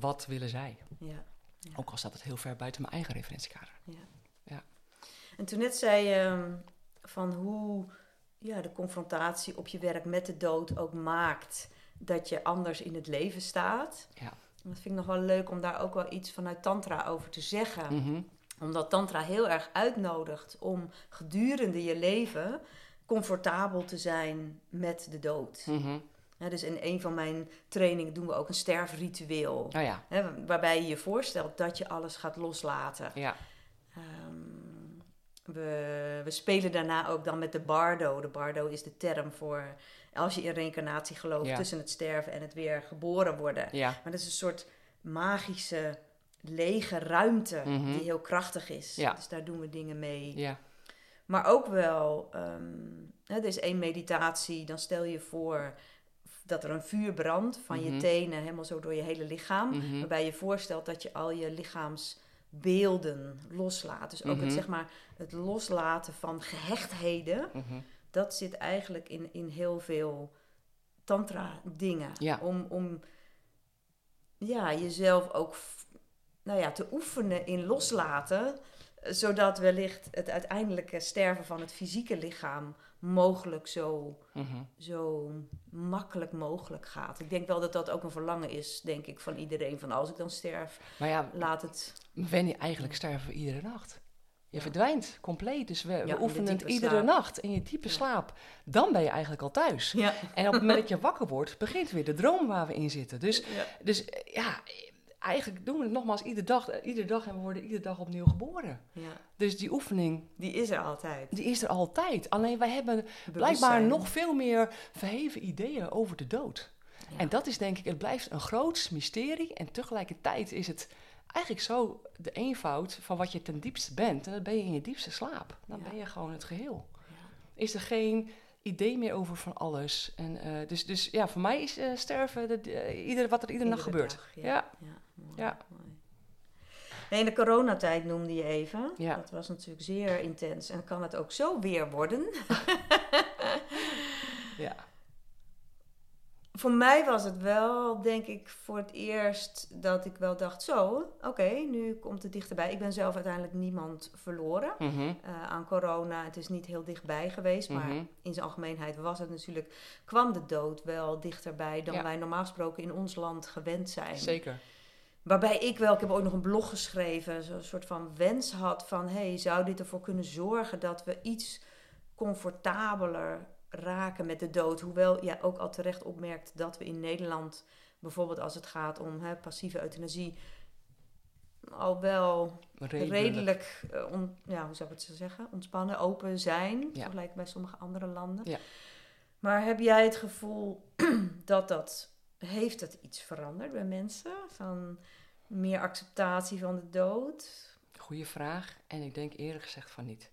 wat willen zij? Ja. Ja. Ook al staat het heel ver buiten mijn eigen referentiekader. En toen net zei je ehm, van hoe ja, de confrontatie op je werk met de dood ook maakt dat je anders in het leven staat. Ja. Dat vind ik nog wel leuk om daar ook wel iets vanuit Tantra over te zeggen. Mhm. Omdat Tantra heel erg uitnodigt om gedurende je leven comfortabel te zijn met de dood. Dus in een van mijn trainingen doen we ook een sterfritueel. Oh ja. Hè, waarbij je je voorstelt dat je alles gaat loslaten. Ja. Ehm, we, we spelen daarna ook dan met de bardo. De bardo is de term voor, als je in reïncarnatie gelooft, tussen het sterven en het weer geboren worden. Maar dat is een soort magische, lege ruimte Mhm. die heel krachtig is. Dus daar doen we dingen mee. Ja. Maar ook wel, ehm, hè, er is één meditatie, dan stel je voor dat er een vuur brandt van je Mhm. tenen helemaal zo door je hele lichaam. Mhm. Waarbij je voorstelt dat je al je lichaamsbeelden loslaat. Dus ook Mhm. het, zeg maar, het loslaten van gehechtheden, Mhm. dat zit eigenlijk in, in heel veel tantra dingen. Ja. Om, om ja, jezelf ook nou ja, te oefenen in loslaten. eh, Zodat wellicht het uiteindelijke sterven van het fysieke lichaam mogelijk zo, Mhm. zo makkelijk mogelijk gaat. Ik denk wel dat dat ook een verlangen is, denk ik, van iedereen. Van als ik dan sterf, Maar ja, laat het... Wendy, eigenlijk sterven we iedere nacht. Je Ja. verdwijnt compleet. Dus we, oefenen het iedere slaap. nacht in je diepe Ja. slaap. Dan ben je eigenlijk al thuis. En op het moment dat je wakker wordt, begint weer de droom waar we in zitten. Dus, ja. dus ja, eigenlijk doen we het nogmaals iedere dag, eh, iedere dag en we worden iedere dag opnieuw geboren. ja. Dus die oefening, Die is er altijd. die is er altijd. Alleen wij hebben blijkbaar nog veel meer verheven ideeën over de dood. Ja. En dat is denk ik, het blijft een groot mysterie. En tegelijkertijd is het eigenlijk zo de eenvoud van wat je ten diepste bent. En dat ben je in je diepste slaap. Dan Ja. ben je gewoon het geheel. Ja. Is er geen idee meer over van alles. En, eh, dus, dus ja, voor mij is eh, sterven de, de- ieder, wat er iedere, nacht Iedere gebeurt. dag, ja. Ja. Ja, mooi, Ja. mooi. Nee, in de coronatijd noemde je even. Ja. Dat was natuurlijk zeer intens. En kan het ook zo weer worden? Ja. Voor mij was het wel, denk ik, voor het eerst dat ik wel dacht: zo, oké, nu komt het dichterbij. Ik ben zelf uiteindelijk niemand verloren Mhm. eh, aan corona. Het is niet heel dichtbij geweest, maar Mhm. in zijn algemeenheid was het natuurlijk, kwam de dood wel dichterbij dan Ja. wij normaal gesproken in ons land gewend zijn. Zeker. Waarbij ik wel, ik heb ook nog een blog geschreven, zo'n soort van wens had van, hey, zou dit ervoor kunnen zorgen dat we iets comfortabeler raken met de dood? Hoewel jij ook al terecht opmerkt dat we in Nederland, bijvoorbeeld als het gaat om hè, passieve euthanasie, al wel Redelijk. redelijk, eh, on- ja, hoe zou ik het zo zeggen, ontspannen, open zijn, Ja. vergeleken bij sommige andere landen. Ja. Maar heb jij het gevoel dat dat, heeft het iets veranderd bij mensen? Van meer acceptatie van de dood? Goeie vraag. En ik denk eerlijk gezegd van niet.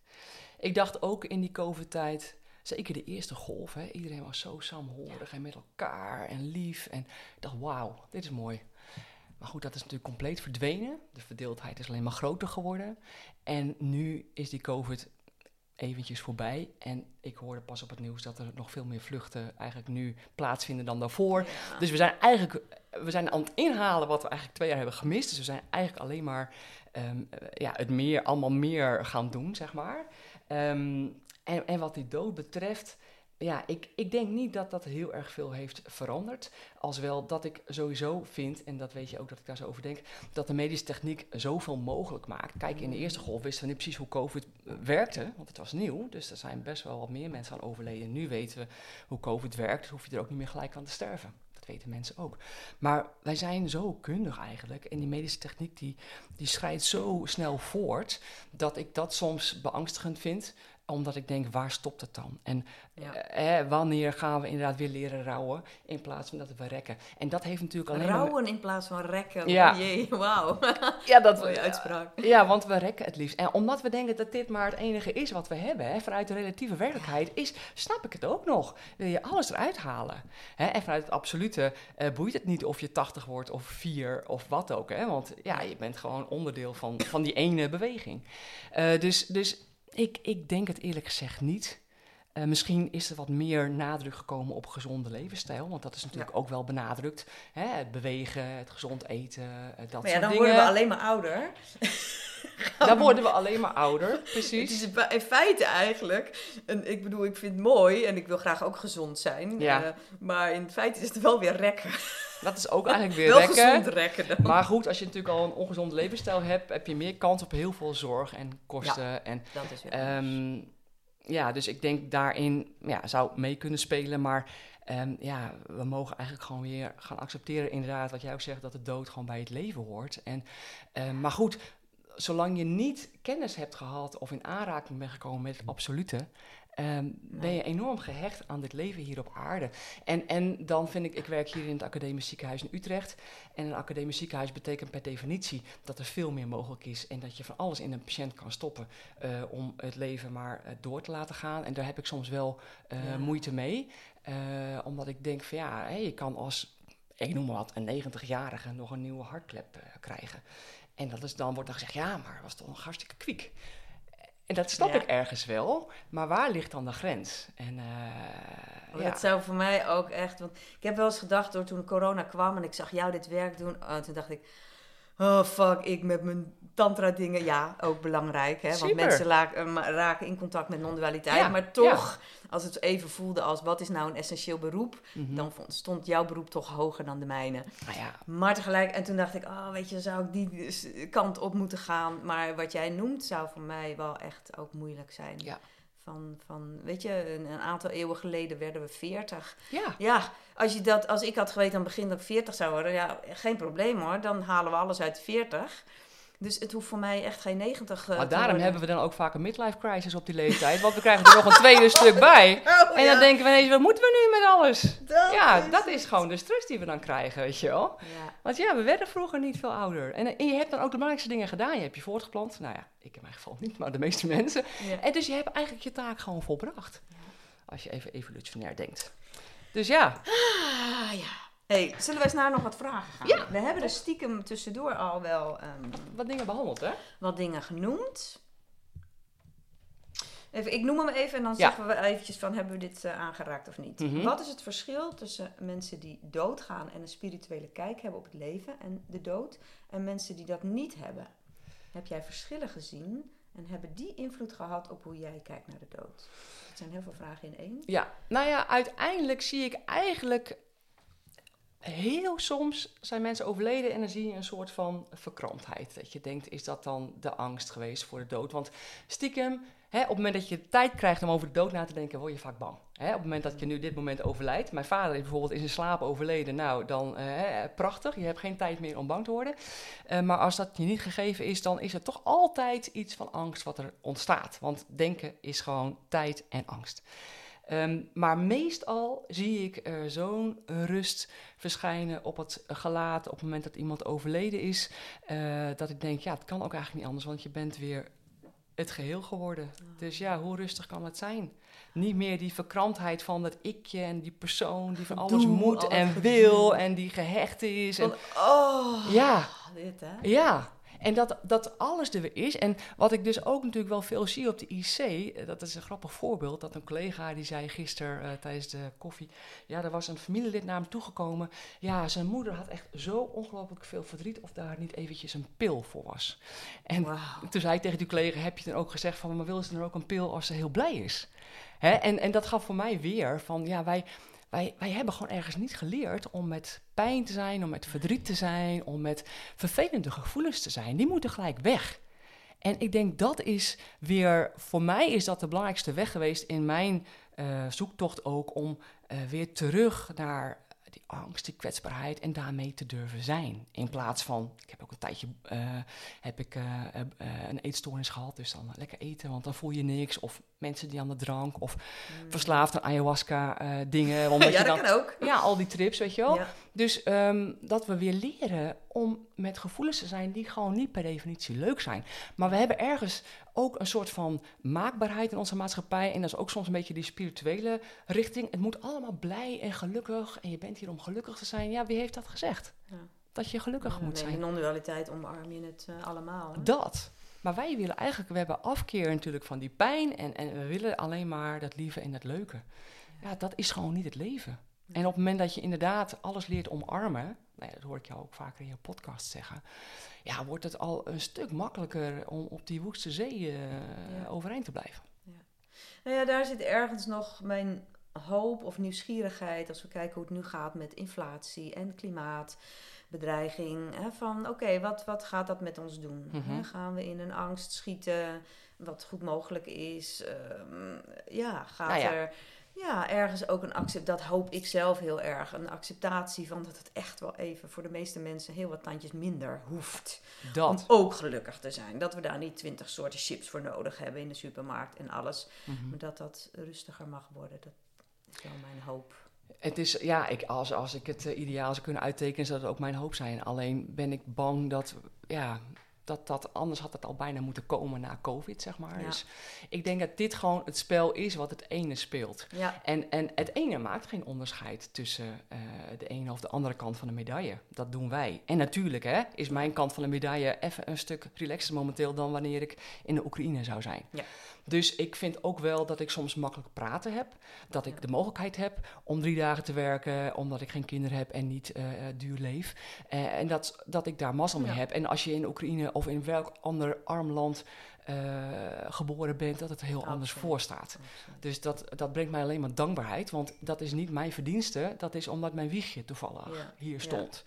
Ik dacht ook in die COVID-tijd, zeker de eerste golf, hè, iedereen was zo saamhorig en met elkaar en lief. En ik dacht, wauw, dit is mooi. Maar goed, dat is natuurlijk compleet verdwenen. De verdeeldheid is alleen maar groter geworden. En nu is die COVID eventjes voorbij. En ik hoorde pas op het nieuws dat er nog veel meer vluchten eigenlijk nu plaatsvinden dan daarvoor. Ja. Dus we zijn eigenlijk we zijn aan het inhalen wat we eigenlijk twee jaar hebben gemist. Dus we zijn eigenlijk alleen maar ehm, eh, ja, het meer, allemaal meer gaan doen, zeg maar. Ehm, en, en wat die dood betreft, ja, ik, ik denk niet dat dat heel erg veel heeft veranderd. Als wel dat ik sowieso vind, en dat weet je ook dat ik daar zo over denk, dat de medische techniek zoveel mogelijk maakt. Kijk, in de eerste golf wisten we niet precies hoe COVID werkte, want het was nieuw. Dus er zijn best wel wat meer mensen aan overleden. Nu weten we hoe COVID werkt, dus hoef je er ook niet meer gelijk aan te sterven. Dat weten mensen ook. Maar wij zijn zo kundig eigenlijk. En die medische techniek die, die schrijdt zo snel voort. Dat ik dat soms beangstigend vind. Omdat ik denk, waar stopt het dan? En Ja. eh, wanneer gaan we inderdaad weer leren rouwen? In plaats van dat we rekken. En dat heeft natuurlijk alleen maar... Rouwen in plaats van rekken. Ja. Oh jee, wauw. Ja, dat Mooie uitspraak. Ja, want we rekken het liefst. En omdat we denken dat dit maar het enige is wat we hebben, hè, vanuit de relatieve werkelijkheid, is, snap ik het ook nog. Wil je alles eruit halen? Hè? En vanuit het absolute eh, boeit het niet of je 80 wordt of 4 of wat ook. Hè? Want ja, je bent gewoon onderdeel van, van die ene beweging. Eh, dus dus ik, ik denk het eerlijk gezegd niet. Eh, misschien is er wat meer nadruk gekomen op gezonde levensstijl. Want dat is natuurlijk ook wel benadrukt. Hè? Het bewegen, het gezond eten, eh, dat Maar ja, soort dan dingen. worden we alleen maar ouder. Dan worden we alleen maar ouder, Het precies. is in feite eigenlijk, en ik bedoel, ik vind het mooi en ik wil graag ook gezond zijn. Ja. eh, maar in feite is het wel weer rekken. Dat is ook eigenlijk weer wel rekken. gezond rekken dan. Maar goed, als je natuurlijk al een ongezonde levensstijl hebt, heb je meer kans op heel veel zorg en kosten. En, Dat is weer ehm, ja, dus ik denk daarin ja, zou mee kunnen spelen. Maar ehm, ja, we mogen eigenlijk gewoon weer gaan accepteren, inderdaad, wat jij ook zegt, dat de dood gewoon bij het leven hoort. En, ehm, maar goed, zolang je niet kennis hebt gehad of in aanraking bent gekomen met het absolute, ehm, ben je enorm gehecht aan dit leven hier op aarde. En, en dan vind ik, ik werk hier in het academisch ziekenhuis in Utrecht. En een academisch ziekenhuis betekent per definitie dat er veel meer mogelijk is en dat je van alles in een patiënt kan stoppen eh, om het leven maar uh, door te laten gaan. En daar heb ik soms wel uh, ja. moeite mee, omdat ik denk van ja, hey, je kan als, ik noem maar wat, een 90-jarige nog een nieuwe hartklep krijgen. En dat is, dan wordt dan gezegd, ja, maar was toch een hartstikke kwiek. En dat snap ja. ik ergens wel, maar waar ligt dan de grens? En, uh, oh, ja. Dat zou voor mij ook echt, want ik heb wel eens gedacht, door toen corona kwam en ik zag jou dit werk doen, oh, toen dacht ik, oh fuck, ik met mijn tantra dingen, ja, ook belangrijk. Hè? Want mensen raken, raken in contact met non-dualiteit. Ja, maar toch. Als het even voelde als wat is nou een essentieel beroep, mm -hmm. dan stond jouw beroep toch hoger dan de mijne. Ah, ja. Maar tegelijk, en toen dacht ik, oh weet je, zou ik die kant op moeten gaan. Maar wat jij noemt zou voor mij wel echt ook moeilijk zijn. Ja. Van, van, weet je, een, een, aantal eeuwen geleden werden we 40. Ja. Ja, als, je dat, als ik had geweten aan het begin dat ik 40 zou worden, ja, geen probleem hoor. Dan halen we alles uit 40. Dus het hoeft voor mij echt geen 90 uh, Maar daarom hebben we dan ook vaak een midlife crisis op die leeftijd. Want we krijgen er nog een tweede stuk bij. Oh, en dan ja. denken we ineens, wat moeten we nu met alles? Dat ja, is dat is gewoon de stress die we dan krijgen, weet je wel. Ja. Want ja, we werden vroeger niet veel ouder. En, en, je hebt dan ook de belangrijkste dingen gedaan. Je hebt je voortgeplant. Nou ja, ik in mijn geval niet, maar de meeste mensen. Ja. En dus je hebt eigenlijk je taak gewoon volbracht. Als je even evolutionair denkt. Dus ja. Ah, ja. Hey, zullen we eens naar nog wat vragen gaan? Ja. We hebben er stiekem tussendoor al wel um, Wat dingen behandeld, hè? wat dingen genoemd. Even, ik noem hem even en dan Ja. zeggen we eventjes van hebben we dit eh, aangeraakt of niet. Mhm. Wat is het verschil tussen mensen die doodgaan en een spirituele kijk hebben op het leven en de dood en mensen die dat niet hebben? Heb jij verschillen gezien en hebben die invloed gehad op hoe jij kijkt naar de dood? Het zijn heel veel vragen in één. Ja, nou ja, uiteindelijk zie ik eigenlijk heel soms zijn mensen overleden en dan zie je een soort van verkramptheid. Dat je denkt, is dat dan de angst geweest voor de dood? Want stiekem, hè, op het moment dat je tijd krijgt om over de dood na te denken, word je vaak bang. Hè, op het moment dat je nu dit moment overlijdt. Mijn vader is bijvoorbeeld in zijn slaap overleden. Nou, dan eh, prachtig. Je hebt geen tijd meer om bang te worden. Uh, maar als dat je niet gegeven is, dan is er toch altijd iets van angst wat er ontstaat. Want denken is gewoon tijd en angst. Um, maar meestal zie ik er zo'n rust verschijnen op het gelaat op het moment dat iemand overleden is. Uh, dat ik denk, ja, het kan ook eigenlijk niet anders, want je bent weer het geheel geworden. Ja. Dus ja, hoe rustig kan het zijn? Niet meer die verkramptheid van dat ikje en die persoon die van alles moet alles en wil en die gehecht is. En, oh, Ja. dit hè? ja, en dat, dat alles er weer is. En wat ik dus ook natuurlijk wel veel zie op de IC, eh, dat is een grappig voorbeeld. Dat een collega die zei gisteren uh, tijdens de koffie, ja, er was een familielid naar hem toegekomen. Ja, zijn moeder had echt zo ongelooflijk veel verdriet of daar niet eventjes een pil voor was. En toen zei ik tegen die collega, heb je dan ook gezegd van, maar wil ze dan ook een pil als ze heel blij is? Hè? En, en dat gaf voor mij weer van, ja, wij... Wij, wij hebben gewoon ergens niet geleerd om met pijn te zijn, om met verdriet te zijn, om met vervelende gevoelens te zijn. Die moeten gelijk weg. En ik denk dat is weer, voor mij is dat de belangrijkste weg geweest in mijn uh, zoektocht ook om uh, weer terug naar angst, die kwetsbaarheid en daarmee te durven zijn. In plaats van, ik heb ook een tijdje uh, heb ik, een eetstoornis gehad, dus dan lekker eten, want dan voel je niks. Of mensen die aan de drank of mm. verslaafd aan ayahuasca dingen. ja, je dat dan, kan ook. Ja, al die trips, weet je wel. Ja. Dus um, dat we weer leren om met gevoelens te zijn die gewoon niet per definitie leuk zijn. Maar we hebben ergens ook een soort van maakbaarheid in onze maatschappij. En dat is ook soms een beetje die spirituele richting. Het moet allemaal blij en gelukkig. En je bent hier om gelukkig te zijn. Ja, wie heeft dat gezegd? Ja. Dat je gelukkig Ja, moet zijn. In non-dualiteit omarm je het uh, allemaal. Hè? Dat. Maar wij willen eigenlijk, we hebben afkeer natuurlijk van die pijn en, en we willen alleen maar dat lieve en dat leuke. Ja, dat is gewoon niet het leven. En op het moment dat je inderdaad alles leert omarmen, nou ja, dat hoor ik jou ook vaker in je podcast zeggen, ja, wordt het al een stuk makkelijker om op die woeste zee uh, ja. overeind te blijven. Ja. Nou ja, daar zit ergens nog mijn hoop of nieuwsgierigheid als we kijken hoe het nu gaat met inflatie en klimaat bedreiging. Hè, van oké, okay, wat, wat gaat dat met ons doen? Mhm. Hè, gaan we in een angst schieten, wat goed mogelijk is? Um, ja, gaat Nou ja. er. ja, ergens ook een accept, dat hoop ik zelf heel erg. Een acceptatie van dat het echt wel even voor de meeste mensen heel wat tandjes minder hoeft. Dat. Om ook gelukkig te zijn. Dat we daar niet twintig soorten chips voor nodig hebben in de supermarkt en alles. Mhm. Maar dat dat rustiger mag worden. Dat is wel mijn hoop. Het is, ja, ik, als, als ik het eh, ideaal zou kunnen uittekenen, zou dat ook mijn hoop zijn. Alleen ben ik bang dat, ja, dat, dat anders had het al bijna moeten komen na COVID, zeg maar. Ja. Dus ik denk dat dit gewoon het spel is wat het ene speelt. Ja, En, en het ene maakt geen onderscheid tussen eh, de ene of de andere kant van de medaille. Dat doen wij. En natuurlijk hè, is mijn kant van de medaille even een stuk relaxer momenteel dan wanneer ik in de Oekraïne zou zijn. Ja. Dus ik vind ook wel dat ik soms makkelijk praten heb. Dat ik de mogelijkheid heb om drie dagen te werken, omdat ik geen kinderen heb en niet eh, eh, duur leef. Eh, en dat, dat ik daar mazzel mee Ja. heb. En als je in Oekraïne of in welk ander arm land geboren bent, dat het heel anders Absoluut. voor staat. Dus dat, dat brengt mij alleen maar dankbaarheid. Want dat is niet mijn verdienste. Dat is omdat mijn wiegje toevallig Ja. hier Ja. stond.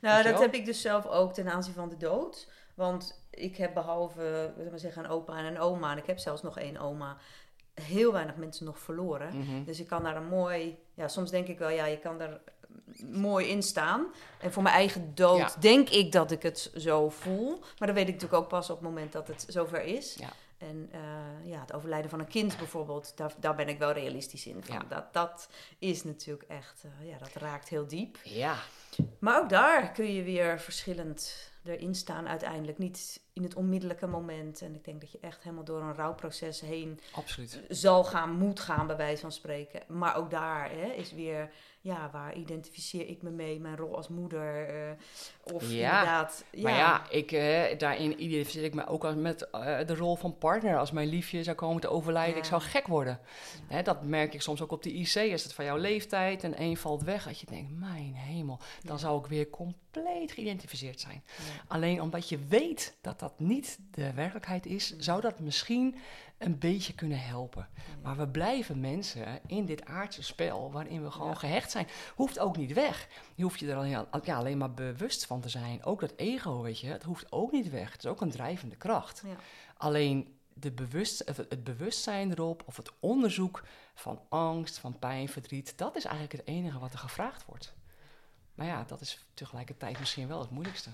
Nou, dat heb ik dus zelf ook ten aanzien van de dood. Want ik heb behalve, we zeggen, een opa en een oma, en ik heb zelfs nog één oma, heel weinig mensen nog verloren. Mhm. Dus ik kan daar een mooi, ja, soms denk ik wel, ja, je kan er mooi in staan. En voor mijn eigen dood Ja. denk ik dat ik het zo voel. Maar dat weet ik natuurlijk ook pas op het moment dat het zover is. Ja. En eh, ja, het overlijden van een kind bijvoorbeeld, daar, daar ben ik wel realistisch in. Van. Ja. Dat, dat is natuurlijk echt, eh, ja, dat raakt heel diep. Ja, Maar ook daar kun je weer verschillend erin staan uiteindelijk. Niet in het onmiddellijke moment. En ik denk dat je echt helemaal door een rouwproces heen absoluut. zal gaan, moet gaan, bij wijze van spreken. Maar ook daar hè, is weer, ja, waar identificeer ik me mee? Mijn rol als moeder. eh, of Ja, inderdaad. Ja, Maar ja, ik, eh, daarin identificeer ik me ook als met eh, de rol van partner. Als mijn liefje zou komen te overlijden, Ja. ik zou gek worden. Hè, dat merk ik soms ook op de IC. Is het van jouw leeftijd en één valt weg. Dat je denkt, mijn hemel, dan zou ik weer compleet geïdentificeerd zijn. Alleen omdat je weet dat dat niet de werkelijkheid is, zou dat misschien een beetje kunnen helpen. Maar we blijven mensen in dit aardse spel waarin we gewoon Ja. gehecht zijn. Hoeft ook niet weg. Je hoeft je er alleen, ja, alleen maar bewust van te zijn. Ook dat ego, weet je, het hoeft ook niet weg. Het is ook een drijvende kracht. Ja. Alleen de bewust, het bewustzijn erop of het onderzoek van angst, van pijn, verdriet, dat is eigenlijk het enige wat er gevraagd wordt. Maar ja, dat is tegelijkertijd misschien wel het moeilijkste.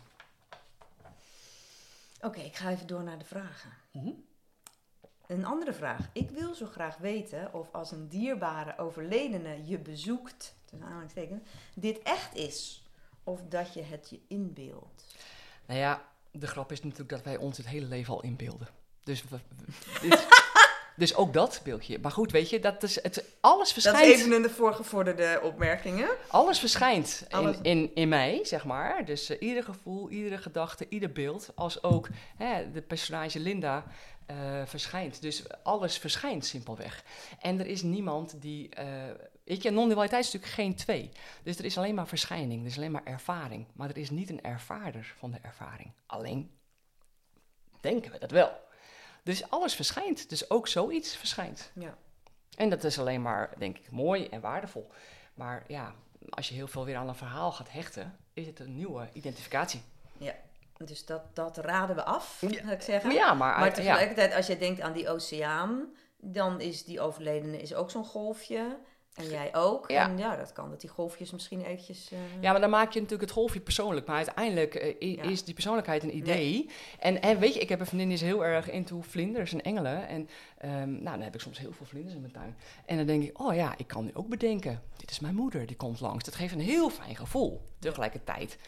Oké, ik ga even door naar de vragen. Mhm. Een andere vraag. Ik wil zo graag weten of als een dierbare overledene je bezoekt, tussen aanhalingstekens, dit echt is. Of dat je het je inbeeldt. Nou ja, de grap is natuurlijk dat wij ons het hele leven al inbeelden. Dus, we- we- dit- dus ook dat beeldje. Maar goed, weet je, dat is het, alles Dat verschijnt. is even een de voorgevorderde opmerkingen. Alles verschijnt Alles. In, in, in mij, zeg maar. Dus eh, ieder gevoel, iedere gedachte, ieder beeld. Als ook hè, de personage Linda eh, verschijnt. Dus alles verschijnt simpelweg. En er is niemand die... eh, weet je, non-dualiteit is natuurlijk geen twee. Dus er is alleen maar verschijning, er is alleen maar ervaring. Maar er is niet een ervaarder van de ervaring. Alleen denken we dat wel. Dus alles verschijnt. Dus ook zoiets verschijnt. Ja. En dat is alleen maar, denk ik, mooi en waardevol. Maar ja, als je heel veel weer aan een verhaal gaat hechten, is het een nieuwe identificatie. Dus dat, dat raden we af, Ja. zou ik zeggen. Ja, maar, Maar tegelijkertijd, als je denkt aan die oceaan, dan is die overledene is ook zo'n golfje. En jij ook. Ja. En ja, dat kan dat die golfjes misschien eventjes... eh, ja, maar dan maak je natuurlijk het golfje persoonlijk. Maar uiteindelijk eh, Ja. is die persoonlijkheid een idee. En, en weet je, ik heb een vriendin die is heel erg into vlinders en engelen. En ehm, nou, dan heb ik soms heel veel vlinders in mijn tuin. En dan denk ik, oh ja, ik kan nu ook bedenken. Dit is mijn moeder, die komt langs. Dat geeft een heel fijn gevoel. Tegelijkertijd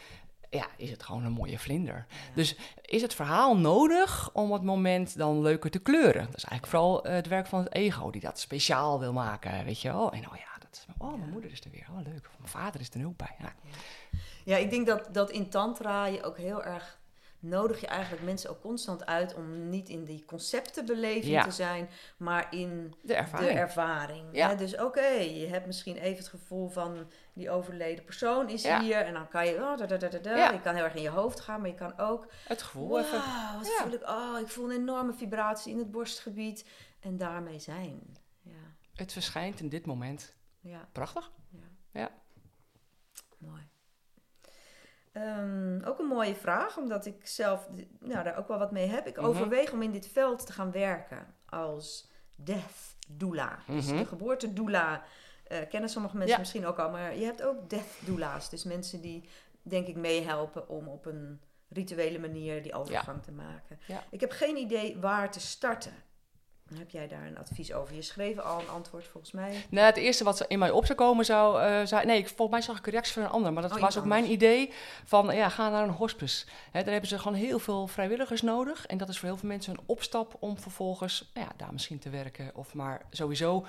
ja, is het gewoon een mooie vlinder. Dus is het verhaal nodig om het moment dan leuker te kleuren? Dat is eigenlijk vooral eh, het werk van het ego, die dat speciaal wil maken, weet je wel. En oh ja, dat is, oh, mijn Ja. moeder is er weer, oh leuk. Mijn vader is er nu ook bij. Ja. Ja, ik denk dat, dat in tantra je ook heel erg nodig je eigenlijk mensen ook constant uit om niet in die conceptenbeleving Ja. te zijn, maar in De ervaring. de ervaring. Ja. hè? Dus oké, je hebt misschien even het gevoel van die overleden persoon is Ja. hier en dan kan je, oh, da, da, da. Ja. je kan heel erg in je hoofd gaan, maar je kan ook, het gevoel wow, even. wat Ja. voel ik, oh, ik voel een enorme vibratie in het borstgebied en daarmee zijn. Ja, Het verschijnt in dit moment. ja. Prachtig. Ja. Ja. Mooi. Ehm, ook een mooie vraag, omdat ik zelf nou, daar ook wel wat mee heb. Ik Mhm. overweeg om in dit veld te gaan werken als death doula. Dus Mhm. de geboortedoula eh kennen sommige mensen Ja. misschien ook al, maar je hebt ook death doula's. Dus mensen die, denk ik, meehelpen om op een rituele manier die overgang te maken. Ja. Ik heb geen idee waar te starten. Heb jij daar een advies over? Je schreef al een antwoord volgens mij. Nou, het eerste wat in mij op zou komen zou... eh, zou nee, volgens mij zag ik een reactie van een ander. Maar dat Oh, was ook mijn idee van... Ja, ga naar een hospice. Hè, daar hebben ze gewoon heel veel vrijwilligers nodig. En dat is voor heel veel mensen een opstap om vervolgens... Nou ja, daar misschien te werken. Of maar sowieso...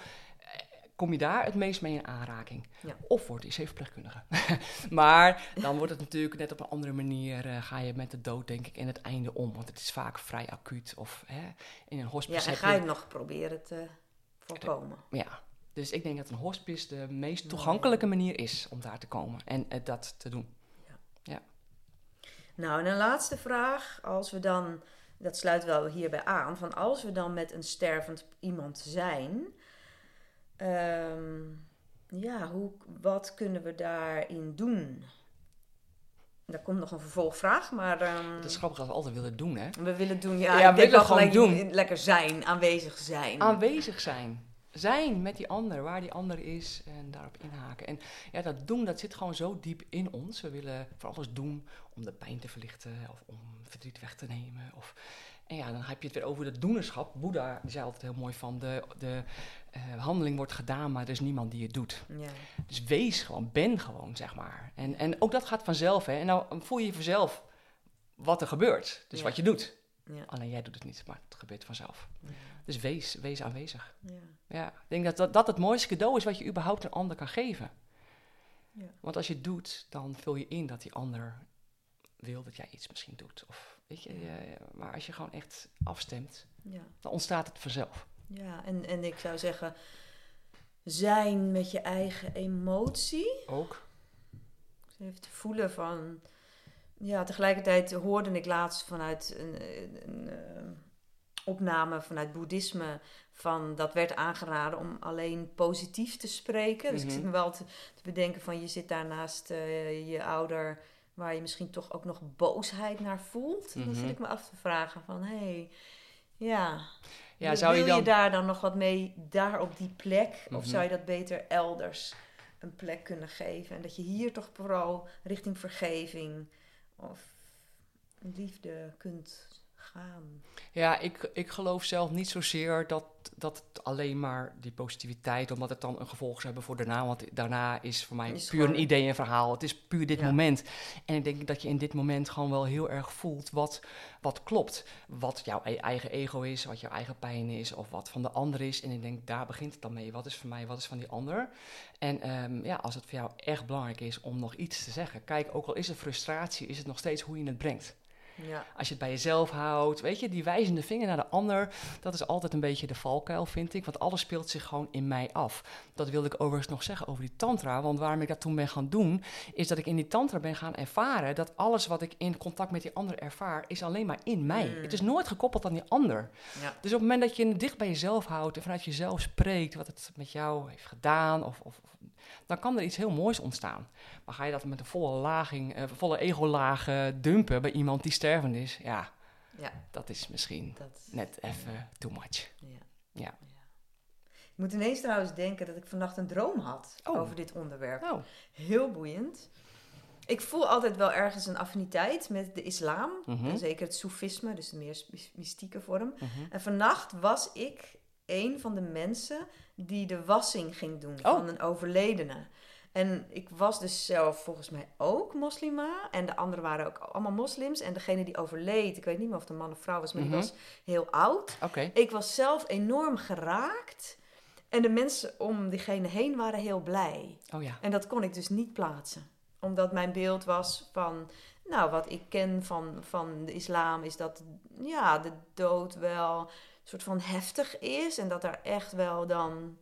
eh, Kom je daar het meest mee in aanraking? Ja. Of wordt die verpleegkundige. maar dan wordt het natuurlijk net op een andere manier... eh, ga je met de dood, denk ik, in het einde om. Want het is vaak vrij acuut. Of hè, in een hospice Ja, en ga je- nog proberen te voorkomen? ja, dus ik denk dat een hospice de meest toegankelijke manier is om daar te komen en eh, dat te doen. Nou, en een laatste vraag. Als we dan, dat sluit wel hierbij aan, van als we dan met een stervend iemand zijn, ehm, ja, hoe, wat kunnen we daarin doen? Daar komt nog een vervolgvraag, maar ehm, Het is grappig dat we altijd willen doen, hè? we willen doen, ja, Ja, we willen gewoon gelijk doen. lekker zijn, aanwezig zijn. Aanwezig zijn. Zijn met die ander, waar die ander is en daarop inhaken. En ja, dat doen, dat zit gewoon zo diep in ons. We willen voor alles doen om de pijn te verlichten of om verdriet weg te nemen. Of, en ja, dan heb je het weer over het doenerschap. Boeddha die zei altijd heel mooi van, de, de eh, handeling wordt gedaan, maar er is niemand die het doet. Ja. Dus wees gewoon, ben gewoon, zeg maar. En, en ook dat gaat vanzelf, hè. En nou voel je vanzelf wat er gebeurt. Dus Ja. wat je doet. Ja. Alleen jij doet het niet, maar het gebeurt vanzelf. Ja. Dus wees, wees aanwezig. Ja. Ja, ik denk dat, dat dat het mooiste cadeau is wat je überhaupt een ander kan geven. Ja. Want als je het doet, dan vul je in dat die ander wil dat jij iets misschien doet. Of, weet je, eh, maar als je gewoon echt afstemt, Ja. dan ontstaat het vanzelf. Ja, en, en ik zou zeggen, zijn met je eigen emotie. Ook. Even te voelen van. Ja, tegelijkertijd hoorde ik laatst vanuit een, een, een, eh, opname vanuit boeddhisme. Van dat werd aangeraden om alleen positief te spreken. Dus ik Mhm. zit me wel te, te bedenken van je zit daar naast eh, je ouder. Waar je misschien toch ook nog boosheid naar voelt. Dan Mhm. zit ik me af te vragen van hé, hey, ja. Ja, wil zou je daar dan nog wat mee, daar op die plek? Of Mhm. zou je dat beter elders een plek kunnen geven? En dat je hier toch vooral richting vergeving of liefde kunt gaan. Ja, ik, ik geloof zelf niet zozeer dat, dat het alleen maar die positiviteit, omdat het dan een gevolg zou hebben voor daarna. Want daarna is voor mij Is puur gewoon- een idee en verhaal. Het is puur dit Ja. moment. En ik denk dat je in dit moment gewoon wel heel erg voelt wat, wat klopt. Wat jouw e- eigen ego is, wat jouw eigen pijn is, of wat van de ander is. En ik denk, daar begint het dan mee. Wat is voor mij, wat is van die ander? En ehm, ja, als het voor jou echt belangrijk is om nog iets te zeggen. Kijk, ook al is het frustratie, is het nog steeds hoe je het brengt. Ja, Als je het bij jezelf houdt, weet je, die wijzende vinger naar de ander, dat is altijd een beetje de valkuil, vind ik. Want alles speelt zich gewoon in mij af. Dat wilde ik overigens nog zeggen over die tantra. Want waarom ik dat toen ben gaan doen, is dat ik in die tantra ben gaan ervaren dat alles wat ik in contact met die ander ervaar, is alleen maar in mij. Mm. Het is nooit gekoppeld aan die ander. ja. Dus op het moment dat je het dicht bij jezelf houdt en vanuit jezelf spreekt wat het met jou heeft gedaan, of, of, of- dan kan er iets heel moois ontstaan. Maar ga je dat met een volle, laging, eh, volle ego-laag dumpen bij iemand die stervend is, ja, ja dat is misschien dat, net even too much. ja. Ja. Ik moet ineens trouwens denken dat ik vannacht een droom had Oh. over dit onderwerp. Oh, Heel boeiend. Ik voel altijd wel ergens een affiniteit met de islam. Mhm. En zeker het soefisme, dus de meer mys- mystieke vorm. mhm. En vannacht was ik een van de mensen die de wassing ging doen Oh. van een overledene. En ik was dus zelf volgens mij ook moslima. En de anderen waren ook allemaal moslims. En degene die overleed, ik weet niet meer of het een man of vrouw was, maar Mhm. die was heel oud. oké. Ik was zelf enorm geraakt. En de mensen om diegene heen waren heel blij. Oh ja. En dat kon ik dus niet plaatsen. Omdat mijn beeld was van, nou, wat ik ken van, van de islam is dat ja, de dood wel soort van heftig is. En dat er echt wel dan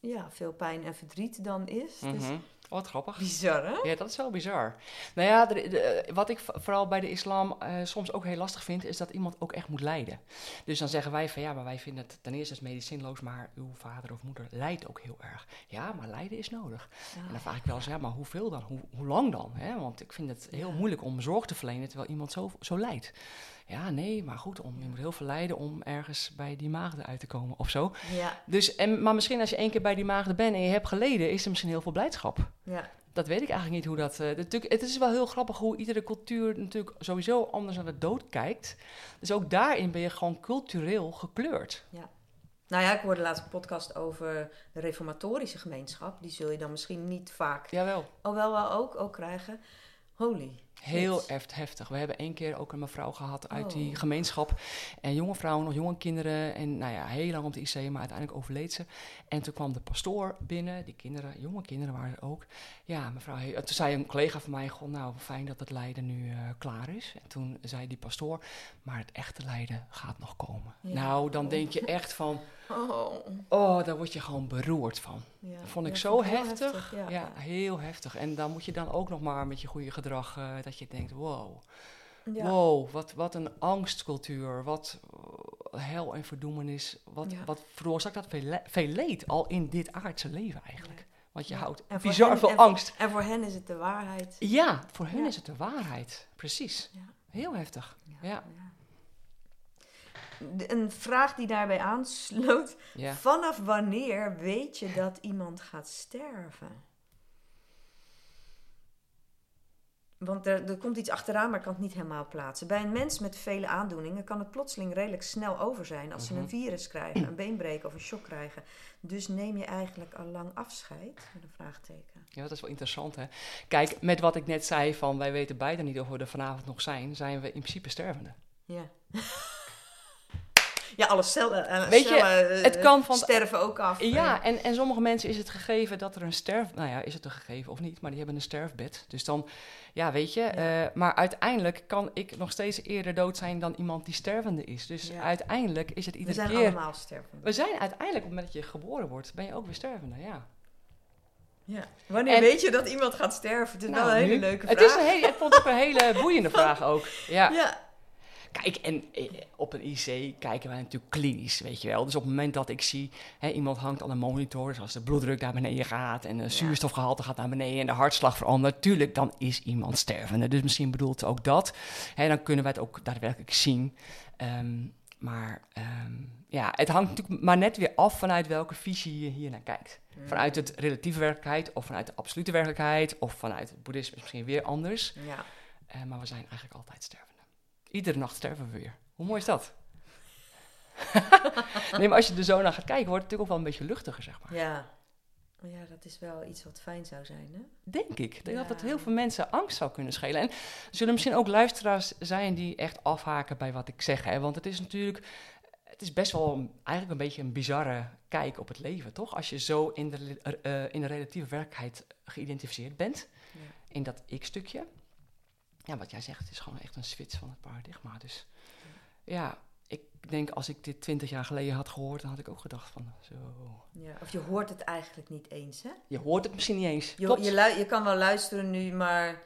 ja, veel pijn en verdriet dan is. Dus Mhm. Oh, wat grappig. bizar, hè? Ja, dat is wel bizar. Nou ja, de- de- wat ik vooral bij de islam eh, soms ook heel lastig vind, is dat iemand ook echt moet lijden. Dus dan zeggen wij van ja, maar wij vinden het ten eerste is het medicijnloos, maar uw vader of moeder lijdt ook heel erg. Ja, maar lijden is nodig. En dan vraag ik wel eens, ja, maar hoeveel dan? Hoe, hoe lang dan? Hè? Want ik vind het heel Ja. moeilijk om zorg te verlenen terwijl iemand zo, zo lijdt. Ja, nee, maar goed, om, je moet heel veel lijden om ergens bij die maagden uit te komen of zo. Ja, Dus, en, maar misschien als je één keer bij die maagden bent en je hebt geleden, is er misschien heel veel blijdschap. ja. Dat weet ik eigenlijk niet hoe dat. eh, natuurlijk, het is wel heel grappig hoe iedere cultuur natuurlijk sowieso anders naar de dood kijkt. Dus ook daarin ben je gewoon cultureel gekleurd. Nou ja, ik hoorde laatst een podcast over de reformatorische gemeenschap. Die zul je dan misschien niet vaak, Jawel. oh wel wel ook, ook krijgen. Holy. Heel echt heftig. We hebben één keer ook een mevrouw gehad uit Oh. die gemeenschap. En jonge vrouwen, nog jonge kinderen. En nou ja, heel lang op de IC, maar uiteindelijk overleed ze. En toen kwam de pastoor binnen. Die kinderen, jonge kinderen waren er ook. Ja, mevrouw, toen zei een collega van mij, goh, nou fijn dat het lijden nu eh, klaar is. En toen zei die pastoor, maar het echte lijden gaat nog komen. Ja. Nou, dan denk je echt van, Oh. oh, daar word je gewoon beroerd van. Ja. Dat vond ik Ja, zo heftig. ja. ja. heel heftig. En dan moet je dan ook nog maar met je goede gedrag, eh, dat je denkt, wow. Ja. Wow, wat, wat een angstcultuur. Wat eh, hel en verdoemenis. Wat, Ja. wat veroorzaakt dat veel, veel leed al in dit aardse leven eigenlijk. Want je houdt En voor bizar hen- veel en- angst. En voor hen is het de waarheid. Ja, voor hen is het de waarheid. Precies. Ja. Heel heftig. Ja. De- Een vraag die daarbij aansloot. Vanaf wanneer weet je dat iemand gaat sterven? Want er, er komt iets achteraan, maar ik kan het niet helemaal plaatsen. Bij een mens met vele aandoeningen kan het plotseling redelijk snel over zijn als ze Mhm. een virus krijgen, een beenbreek of een shock krijgen. Dus neem je eigenlijk al lang afscheid? Met een vraagteken. ja, dat is wel interessant hè. Kijk, met wat ik net zei van wij weten beide niet of we er vanavond nog zijn, zijn we in principe stervende. Ja. ja, alle cellen, eh, Weet je, cellen eh, het kan van- sterven ook af. Ja, en, en sommige mensen is het gegeven dat er een sterf... Nou ja, is het een gegeven of niet, maar die hebben een sterfbed. Dus dan, ja, weet je. eh, maar uiteindelijk kan ik nog steeds eerder dood zijn dan iemand die stervende is. Dus Ja. uiteindelijk is het We iedere zijn keer... allemaal stervend. We zijn uiteindelijk, op het moment dat je geboren wordt, ben je ook weer stervende, ja. Ja. Wanneer En- weet je dat iemand gaat sterven? Het is Nou, wel een hele nu. leuke Het vraag. is een hele, ik vond het ook een hele boeiende vraag ook. Ja. Ja. Kijk, en eh, op een IC kijken wij natuurlijk klinisch, weet je wel. Dus op het moment dat ik zie, hè, iemand hangt aan een monitor, dus als de bloeddruk naar beneden gaat en de zuurstofgehalte gaat naar beneden en de hartslag verandert, tuurlijk, dan is iemand stervende. Dus misschien bedoelt ook dat. Hè, dan kunnen wij het ook daadwerkelijk zien. Ehm, maar ehm, ja, het hangt natuurlijk maar net weer af vanuit welke visie je hier naar kijkt. Vanuit het relatieve werkelijkheid of vanuit de absolute werkelijkheid of vanuit het boeddhisme is misschien weer anders. Ja. Eh, maar we zijn eigenlijk altijd stervende. Iedere nacht sterven we weer. Hoe mooi is dat? nee, maar als je er zo naar gaat kijken, wordt het natuurlijk ook wel een beetje luchtiger, zeg maar. Ja. Ja, dat is wel iets wat fijn zou zijn, hè? Denk ik. Ik denk dat het heel veel mensen angst zou kunnen schelen. En er zullen misschien ook luisteraars zijn die echt afhaken bij wat ik zeg. Hè? Want het is natuurlijk... Het is best wel een- eigenlijk een beetje een bizarre kijk op het leven, toch? Als je zo in de, eh, in de relatieve werkelijkheid geïdentificeerd bent. Ja. in dat ik-stukje. Ja, wat jij zegt, het is gewoon echt een switch van het paradigma. Dus ja, ik denk als ik dit twintig jaar geleden had gehoord, dan had ik ook gedacht van zo. ja. Of je hoort het eigenlijk niet eens, hè? Je hoort het misschien niet eens. Je, Klopt. je, lu- je kan wel luisteren nu, maar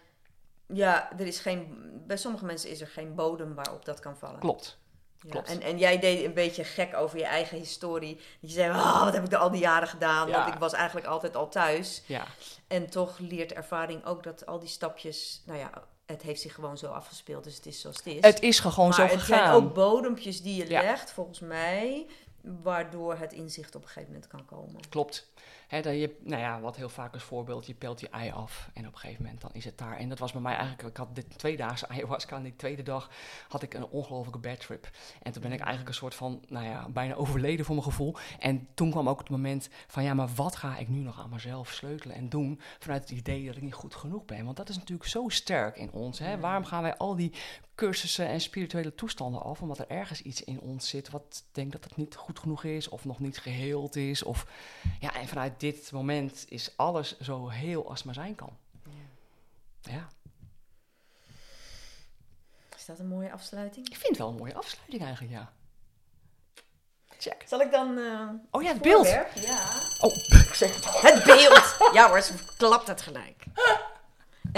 ja, er is geen, bij sommige mensen is er geen bodem waarop dat kan vallen. Klopt. Ja, klopt. En, en jij deed een beetje gek over je eigen historie. Dat je zei, oh, wat heb ik er al die jaren gedaan? Ja. Want ik was eigenlijk altijd al thuis. Ja, En toch leert ervaring ook dat al die stapjes, nou ja, het heeft zich gewoon zo afgespeeld, dus het is zoals het is. het is gewoon zo maar het gegaan. zijn ook bodempjes die je Ja. legt, volgens mij, waardoor het inzicht op een gegeven moment kan komen. Klopt. Dat je, nou ja, wat heel vaak als voorbeeld, je pelt je ei af en op een gegeven moment dan is het daar. En dat was bij mij eigenlijk, ik had dit tweedaagse ayahuasca en die tweede dag had ik een ongelofelijke bad trip. En toen ben ik eigenlijk een soort van, nou ja, bijna overleden voor mijn gevoel. En toen kwam ook het moment van, ja, maar wat ga ik nu nog aan mezelf sleutelen en doen vanuit het idee dat ik niet goed genoeg ben? Want dat is natuurlijk zo sterk in ons. Hè? Mm. Waarom gaan wij al die cursussen en spirituele toestanden af? Omdat er ergens iets in ons zit wat denkt dat het niet goed genoeg is of nog niet geheeld is of... Ja, en vanuit dit moment is alles zo heel als maar zijn kan. Ja, Is dat een mooie afsluiting? ik vind het wel een mooie afsluiting eigenlijk, ja. Check. Zal ik dan... eh, Oh ja, het beeld. Ja. Oh, ik zeg het. Het beeld! Ja hoor, ze klapt het gelijk.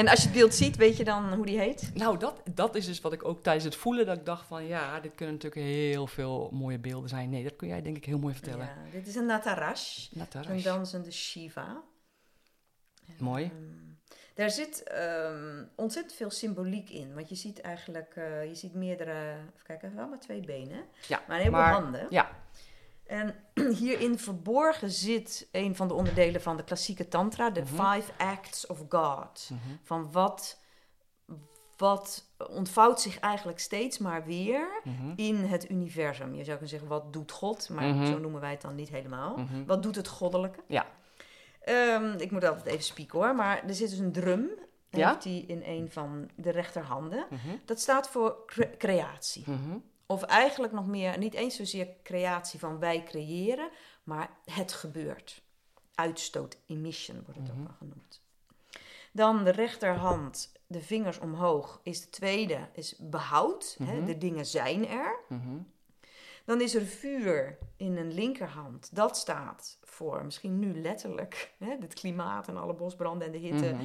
En als je het beeld ziet, weet je dan hoe die heet? Nou, dat, dat is dus wat ik ook tijdens het voelen, dat ik dacht van, ja, dit kunnen natuurlijk heel veel mooie beelden zijn. Nee, dat kun jij denk ik heel mooi vertellen. Ja, dit is een Natarash. Natarash. Een dansende Shiva. Mooi. ehm, Daar zit ehm, ontzettend veel symboliek in. Want je ziet eigenlijk, eh, je ziet meerdere, even kijken, wel maar twee benen. Ja, Maar een heleboel maar- handen. Ja, En hierin verborgen zit een van de onderdelen van de klassieke tantra, de Mhm. Five Acts of God. Mhm. Van wat, wat ontvouwt zich eigenlijk steeds maar weer Mhm. in het universum. Je zou kunnen zeggen, wat doet God? Maar zo noemen wij het dan niet helemaal. Wat doet het goddelijke? Ja. Ehm, ik moet altijd even spieken hoor, maar er zit dus een drum. Ja? Heeft hij in een van de rechterhanden. Dat staat voor cre- creatie. Mhm. Of eigenlijk nog meer, niet eens zozeer creatie van wij creëren, maar het gebeurt. Uitstoot, emission wordt het Mhm. ook wel genoemd. Dan de rechterhand, de vingers omhoog, is de tweede, is behoud. hè, Mhm. de dingen zijn er. Mhm. Dan is er vuur in een linkerhand. Dat staat voor, misschien nu letterlijk, hè, het klimaat en alle bosbranden en de hitte. Mhm.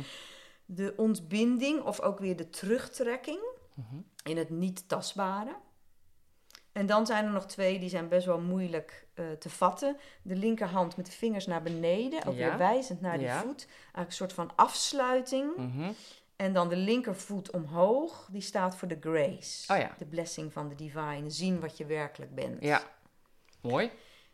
De ontbinding of ook weer de terugtrekking Mhm. in het niet tastbare. En dan zijn er nog twee die zijn best wel moeilijk eh, te vatten. De linkerhand met de vingers naar beneden, ook Ja. weer wijzend naar de Ja. voet. Eigenlijk een soort van afsluiting. Mhm. En dan de linkervoet omhoog, die staat voor de grace. Oh ja. De blessing van de divine, zien wat je werkelijk bent. Ja. Mooi.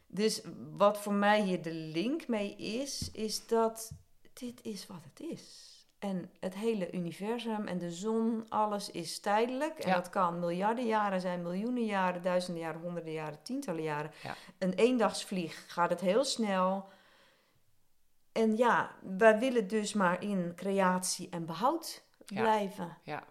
Dus wat voor mij hier de link mee is, is dat dit is wat het is. En het hele universum en de zon, alles is tijdelijk. En Ja. dat kan miljarden jaren zijn, miljoenen jaren, duizenden jaren, honderden jaren, tientallen jaren. Ja. Een eendagsvlieg gaat het heel snel. En ja, wij willen dus maar in creatie en behoud Ja. blijven. Ja.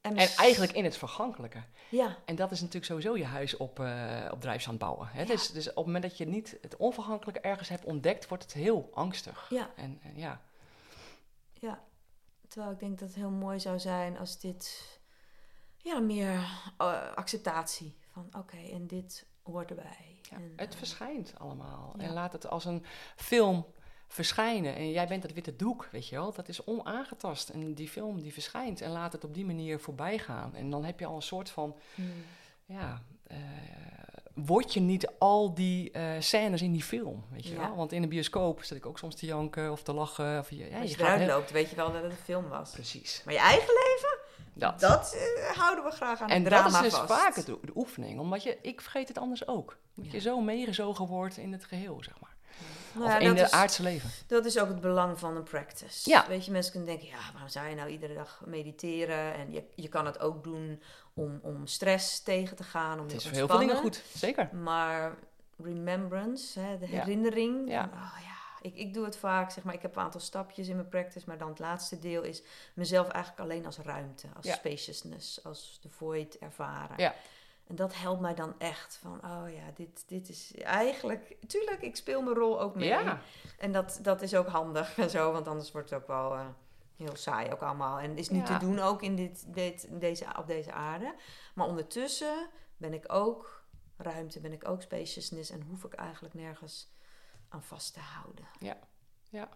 En, En eigenlijk in het vergankelijke. Ja, En dat is natuurlijk sowieso je huis op, eh op drijfstand bouwen. Hè? Dus, dus op het moment dat je niet het onvergankelijke ergens hebt ontdekt, wordt het heel angstig. ja. En, en ja, Ja, terwijl ik denk dat het heel mooi zou zijn als dit ja, meer eh, acceptatie van oké, en dit hoort erbij. ja, En, het eh, verschijnt allemaal. ja. En laat het als een film verschijnen. En jij bent het witte doek, weet je wel. Dat is onaangetast. En die film die verschijnt. En laat het op die manier voorbij gaan. En dan heb je al een soort van, hmm. ja... eh, word je niet al die eh, scènes in die film, weet je Ja. wel? Want in de bioscoop zit ik ook soms te janken of te lachen. Of je, ja, als je je eruit loopt, weet je wel dat het een film was. Precies. Maar je eigen leven, Dat. dat eh, houden we graag aan En het dat drama is dus vast. vaak de oefening, omdat je, ik vergeet het anders ook. Dat Ja. je zo meegezogen wordt in het geheel, zeg maar. Nou of in dat, het is, aardse leven. dat is ook het belang van een practice. Ja. Weet je, mensen kunnen denken, ja, waarom zou je nou iedere dag mediteren? En je, je kan het ook doen om, om stress tegen te gaan, om Het is te heel veel dingen goed, zeker. Maar remembrance, hè, de herinnering. Ja. Van, oh ja, ik, ik doe het vaak, zeg maar, ik heb een aantal stapjes in mijn practice, maar dan het laatste deel is mezelf eigenlijk alleen als ruimte, als Ja. spaciousness, als de void ervaren. Ja. En dat helpt mij dan echt van, oh ja, dit, dit is eigenlijk, tuurlijk, ik speel mijn rol ook mee. Ja, En dat, dat is ook handig en zo, want anders wordt het ook wel eh, heel saai ook allemaal. En is niet Ja. te doen ook in dit, dit, deze, op deze aarde. Maar ondertussen ben ik ook ruimte, ben ik ook spaciousness en hoef ik eigenlijk nergens aan vast te houden. ja.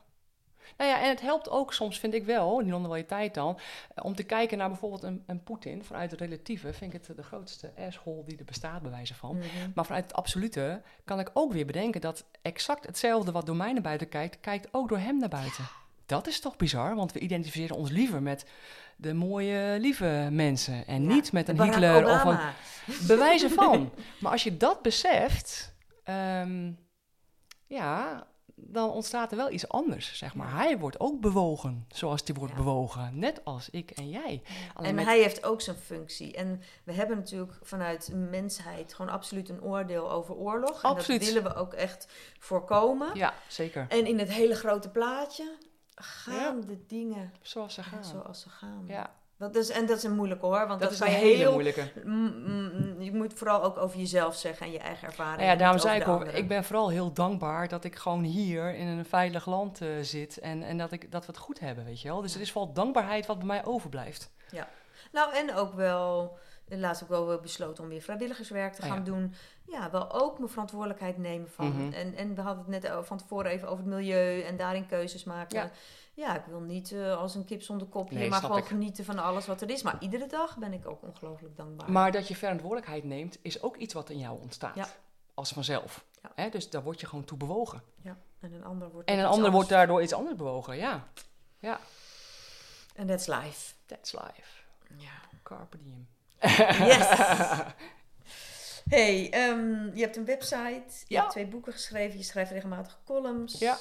Nou ja, en het helpt ook soms, vind ik wel, in die tijd dan, eh, om te kijken naar bijvoorbeeld een, een Poetin. Vanuit het relatieve vind ik het de grootste asshole die er bestaat, bij wijze van. Mhm. Maar vanuit het absolute kan ik ook weer bedenken dat exact hetzelfde wat door mij naar buiten kijkt, kijkt ook door hem naar buiten. Dat is toch bizar, want we identificeren ons liever met de mooie, lieve mensen. En Ja, niet met een Hitler of een bewijzen van. Maar als je dat beseft, ehm, ja, dan ontstaat er wel iets anders, zeg maar. Hij wordt ook bewogen, zoals die wordt Ja. bewogen. Net als ik en jij. Alleen En met- hij heeft ook zijn functie. En we hebben natuurlijk vanuit mensheid gewoon absoluut een oordeel over oorlog. Absoluut. En dat willen we ook echt voorkomen. Ja, zeker. En in het hele grote plaatje gaan de dingen Zoals ze gaan. zoals ze gaan. Ja, Dat is, en dat is een moeilijke hoor, want dat, dat is een je hele heel... moeilijke. Mm, mm, je moet vooral ook over jezelf zeggen en je eigen ervaring. Nou ja, daarom zei ik ook, ik ben vooral heel dankbaar dat ik gewoon hier in een veilig land eh, zit en, en dat, ik, dat we het goed hebben, weet je wel. Dus Ja. het is vooral dankbaarheid wat bij mij overblijft. Nou, en ook wel... Laatst ook wel besloten om weer vrijwilligerswerk te Ah, gaan ja. doen. Ja, wel ook mijn verantwoordelijkheid nemen van. Mhm. en, en we hadden het net van tevoren even over het milieu en daarin keuzes maken. Ja. Ja, ik wil niet eh, als een kip zonder kopje, Nee, maar gewoon ik. genieten van alles wat er is. Maar iedere dag ben ik ook ongelooflijk dankbaar. Maar dat je verantwoordelijkheid neemt, is ook iets wat in jou ontstaat. Ja. Als vanzelf. Ja. Hè? Dus daar word je gewoon toe bewogen. Ja, en een ander wordt En een ander wordt daardoor iets anders bewogen, ja. Ja, And that's life. That's life. Ja. Carpe diem. Yes! hey, ehm, je hebt een website. Je Ja. hebt twee boeken geschreven. Je schrijft regelmatig columns. Ja.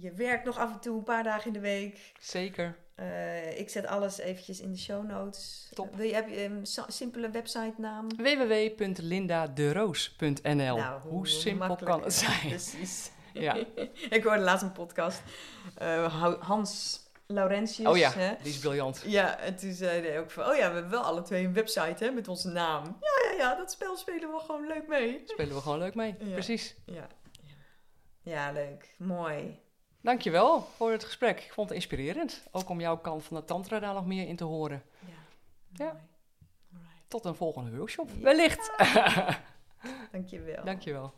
Je werkt nog af en toe een paar dagen in de week. Zeker. Eh, ik zet alles eventjes in de show notes. Top. Wil je, heb je een simpele website naam? www.lindaderoos.nl Nou, Hoe simpel kan het zijn? Precies. Ja. ik hoorde laatst een podcast. eh, Hans Laurentius. Oh ja, Hè? die is briljant. Ja, en toen zei hij ook van... Oh ja, we hebben wel alle twee een website hè, met onze naam. Ja, ja, ja, dat spel spelen we gewoon leuk mee. Spelen we gewoon leuk mee. Ja. Precies. Ja. ja leuk. Mooi. Dankjewel voor het gesprek. Ik vond het inspirerend. Ook om jouw kant van de tantra daar nog meer in te horen. Ja. Ja. Alright. Tot een volgende workshop. Ja. Wellicht. Dankjewel. Dankjewel.